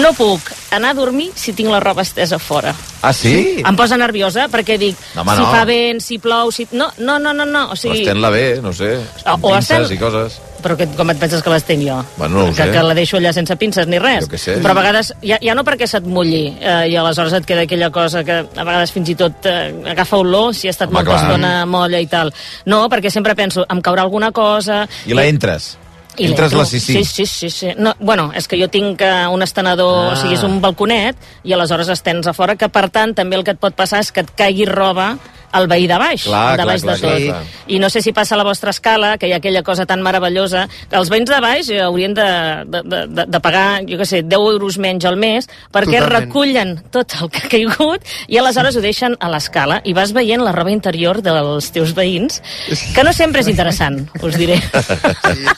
no puc anar a dormir si tinc la roba estesa fora. ah, sí? Em posa nerviosa perquè dic, No, home, si no. fa vent, si plou, si... No, no, no, no, no. o Però sigui... estén-la bé, no sé, O- amb o pinces estem- i coses. Però que, com et penses que l'estenc jo? Bueno, no ho que, sé. que la deixo allà sense pinces ni res. Jo què sé. Però a vegades, ja, ja no perquè se't mulli, eh, i aleshores et queda aquella cosa que a vegades fins i tot eh, agafa olor si ha estat Home, molta clar. estona molla i tal. No, perquè sempre penso, em caurà alguna cosa... I la entres. I entres la sisí. Sí, sí, sí. sí. No, bueno, és que jo tinc uh, un estenedor, ah. o sigui, és un balconet, i aleshores estens a fora, que per tant també el que et pot passar és que et caigui roba al veí de baix, Clar, al de clar, baix clar, de tot. clar, clar. I no sé si passa a la vostra escala, que hi ha aquella cosa tan meravellosa, que els veïns de baix eh, haurien de, de, de, de, de pagar, jo què sé, 10 euros menys al mes, perquè Totalment. recullen tot el que ha caigut i aleshores ho deixen a l'escala i vas veient la roba interior dels teus veïns, que no sempre és interessant, us diré.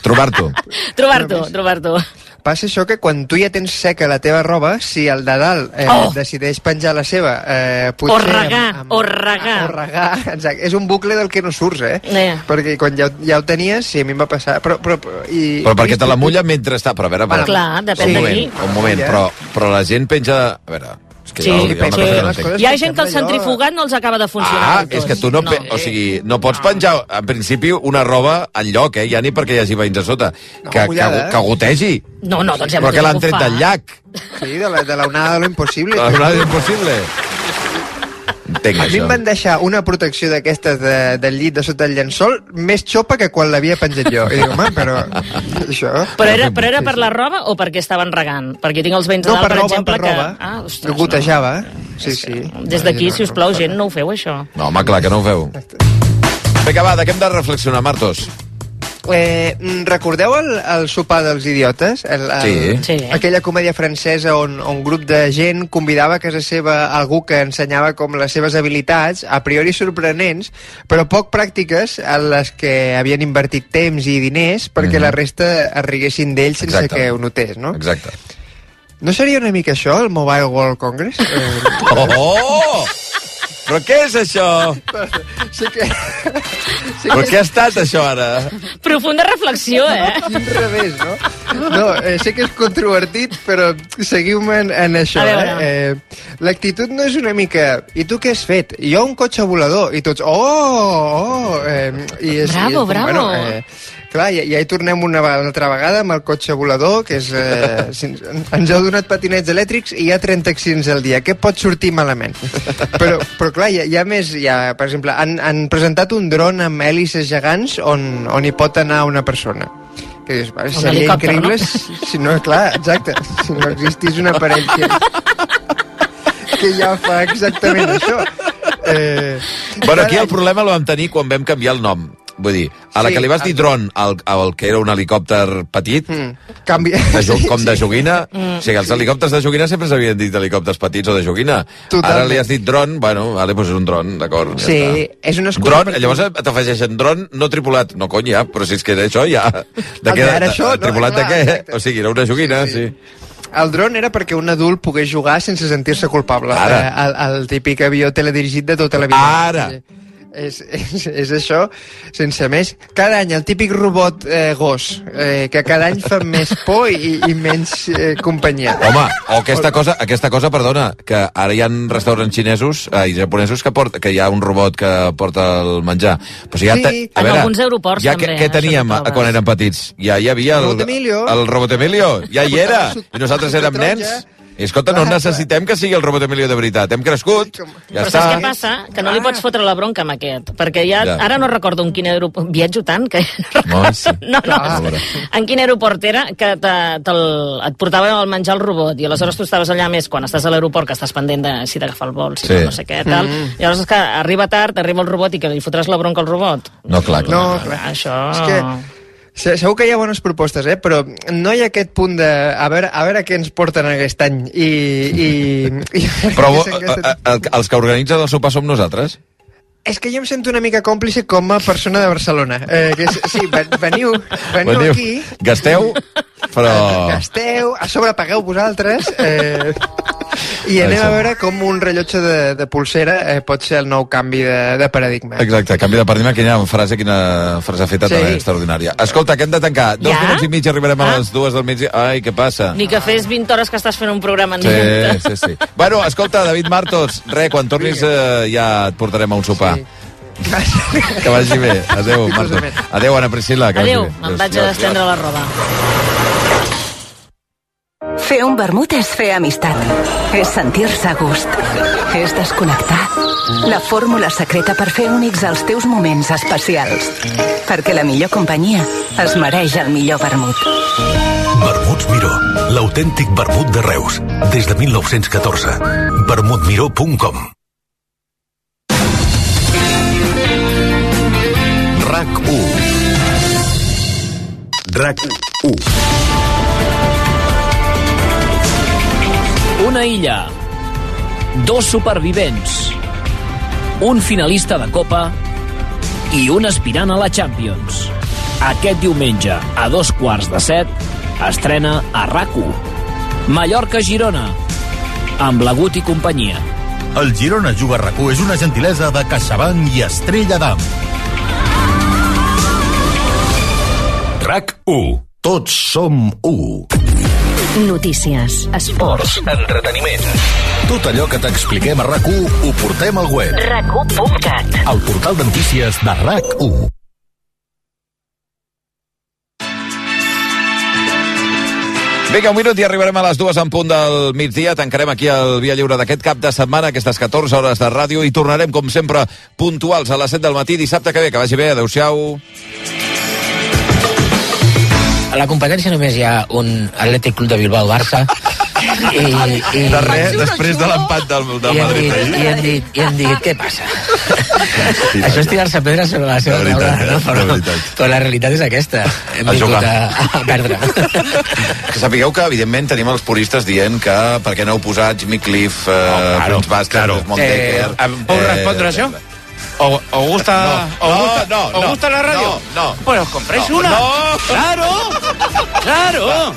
Trobar-t'ho. Trobar-t'ho, trobar-t'ho. Passa això que quan tu ja tens seca la teva roba, si el de dalt eh, Oh! decideix penjar la seva, eh, O potser... regar, o regar. O regar, exacte. És un bucle del que no surts, eh? Eh. Perquè quan ja, ja ho tenies, sí, a mi em va passar... Però, però, i, Però perquè te la mulla mentre està... Però a veure... Bueno, clar, depèn un de moment, qui. un moment, però, però la gent penja... A veure, és que Sí, hi ha, hi ha que no entenc. Hi ha gent que el centrifugat no els acaba de funcionar. Ah, és que tu no, pe... o sigui, no pots penjar, en principi, una roba en lloc, eh? Ja ni perquè hi hagi veïns a sota. que, que, mullada, eh? que gotegi. No, no, doncs ja Però que l'han tret del llac. Sí, de la, de la onada de lo impossible. La onada de lo impossible. Entenc A mi això. em van deixar una protecció d'aquestes de, del llit de sota el llençol més xopa que quan l'havia penjat jo. I dic, home, però això... Però era, però era per la roba o perquè estaven regant? Perquè tinc els veïns de No, dalt, per per, roba, exemple, per que... roba. Ah, ostres, Gotejava. Sí, sí. no. Des d'aquí, si us plau, gent, no ho feu, això. No, home, clar que no ho feu. Vinga, va, de què hem de reflexionar, Martos? Eh, mm, recordeu el, el sopar dels idiotes? El, el, Sí. Sí. Aquella comèdia francesa on, on un grup de gent convidava a casa seva algú que ensenyava com les seves habilitats, a priori sorprenents, però poc pràctiques, en les que havien invertit temps i diners perquè Mhm. la resta es riguessin d'ells sense Exacte. que ho notés, no? Exacte. No seria una mica això, el Mobile World Congress? Eh, Oh! Però què és això? sí que... Sí Però què ha estat, això, ara? Profunda reflexió, eh? Quin revés, no? No, eh, sé que és controvertit, però seguiu-me en, en això. Eh? Eh, L'actitud no és una mica... I tu què has fet? Jo un cotxe volador. I tots... Oh! oh eh, i és, Bravo, i bravo. Bueno, eh, clar, ja, ja hi tornem una, una altra vegada amb el cotxe volador, que és... Eh, ens, heu donat patinets elèctrics i hi ha 30 accidents al dia. Què pot sortir malament? Però, però clar, hi ha, hi ha més... Hi ha, per exemple, han, han presentat un dron amb hèlices gegants on, on hi pot anar una persona. Que dius, "Vale, Un seria increïble no? si, si no, clar, exacte, si no existís un aparell que, que ja fa exactament això. Eh, Bueno, aquí el problema el vam tenir quan vam canviar el nom. Vull dir, a la Sí, que li vas dir dron al, al que era un helicòpter petit, Mm, canvia... de jo, com de joguina, Mm. o sigui, els helicòpters de joguina sempre s'havien dit helicòpters petits o de joguina. Totalment. Ara li has dit dron, bueno, vale, doncs és un dron, d'acord. ja Sí, està. és una excusa... Dron, perquè- llavors t'afegeixen dron no tripulat. No, cony, ja, però si és que això ja... De què, de de- això, no? tripulat de què? O sigui, era una joguina, sí. sí. El dron era perquè un adult pogués jugar sense sentir-se culpable. Ara. Eh, el, el típic avió teledirigit de tota la vida. Ara. Sí. És, és, és això, sense més. Cada any el típic robot eh, gos, eh, que cada any fa més por i, i menys eh, companyia. Home, o aquesta cosa, aquesta cosa, perdona, que ara hi ha restaurants xinesos eh, i japonesos que, porta, que hi ha un robot que porta el menjar. Però si ja Sí. te- a En veure, alguns aeroports ja també, Què, què eh, això teníem ho trobes. quan érem petits? Ja hi havia el, Robot Emilio. el robot Emilio, ja hi era. I nosaltres érem nens. Escolta, no necessitem que sigui el robot Emilio de veritat. Hem crescut, ja Però està. saps què passa? Que no li pots fotre la bronca amb aquest. Perquè ja, Ja. ara no recordo en quin aeroport... Viatjo tant que... No, sí. No, no, Ah. en quin aeroport era que te, te et portava el menjar al robot i aleshores tu estaves allà més quan estàs a l'aeroport que estàs pendent de si t'agafa el vol, si Sí. no, no sé què, tal. Mm. Llavors és que arriba tard, arriba el robot i que li fotràs la bronca al robot. No, clar, clar. No, clar. Això... És que segur que hi ha bones propostes, eh? però no hi ha aquest punt de a veure, a veure què ens porten aquest any i... i, i Però el- els que organitzen el sopar som nosaltres? És que jo em sento una mica còmplice com a persona de Barcelona. Eh, que és, sí, ven- veniu, veniu, Veniu, aquí, Gasteu, però... gasteu, a sobre pagueu vosaltres, eh, i anem a veure com un rellotge de, de pulsera eh, pot ser el nou canvi de, de paradigma. Exacte, canvi de paradigma, quina frase, quina frase feta Sí. sí. també extraordinària. Escolta, que hem de tancar. Dos Ja? minuts i mig arribarem a Ah. les dues del migdia. Ai, què passa? Ni que fes 20 hores que estàs fent un programa en Sí, directe. sí, sí. Bueno, escolta, David Martos, re, quan tornis eh, ja et portarem a un sopar. Sí. Que vagi bé. Adéu, Martos. Adéu, Ana Priscila. Que Adéu, me'n vaig a estendre la roba. Fer un vermut és fer amistat. És sentir-se a gust. És desconnectar. La fórmula secreta per fer únics els teus moments especials. Perquè la millor companyia es mereix el millor vermut. Vermuts Miró, l'autèntic vermut de Reus, des de 1914. vermutmiró.com RAC 1 RAC 1 Una illa, dos supervivents, un finalista de Copa i un aspirant a la Champions. Aquest diumenge, a dos quarts de set, Estrena a RAC1. Mallorca-Girona, amb Lagut i companyia. El Girona Juga a RAC1 és una gentilesa de CaixaBank i Estrella d'Am. RAC1. Tots som u. Notícies, esports, entreteniment. Tot allò que t'expliquem a RAC1 ho portem al web. rac1.cat. El portal de notícies de RAC1. Vinga, un minut i arribarem a les dues en punt del migdia. Tancarem aquí el Via Lliure d'aquest cap de setmana, aquestes 14 hores de ràdio, i tornarem, com sempre, puntuals a les 7 del matí dissabte que ve. Que vagi bé, adeu-siau. La competència només hi ha un Atlètic Club de Bilbao-Barça i, i, De res, després de l'empat del, del i Madrid. dit, i, hem dit, I hem dit, què passa? Això és tirar-se pedres sobre la seva La veritat, taula, no? la Però, veritat. però la realitat és aquesta. Hem A vingut a, a perdre. Que sapigueu que, evidentment, tenim els puristes dient que per què no heu posat Jimmy Cliff, eh, oh, claro, Prince Vázquez, Montecker... Eh, ¿Puedo responder eso? ¿O, o gusta, No, o gusta, no, o no, gusta la radio? no, no. Pues os compréis una. Claro, claro.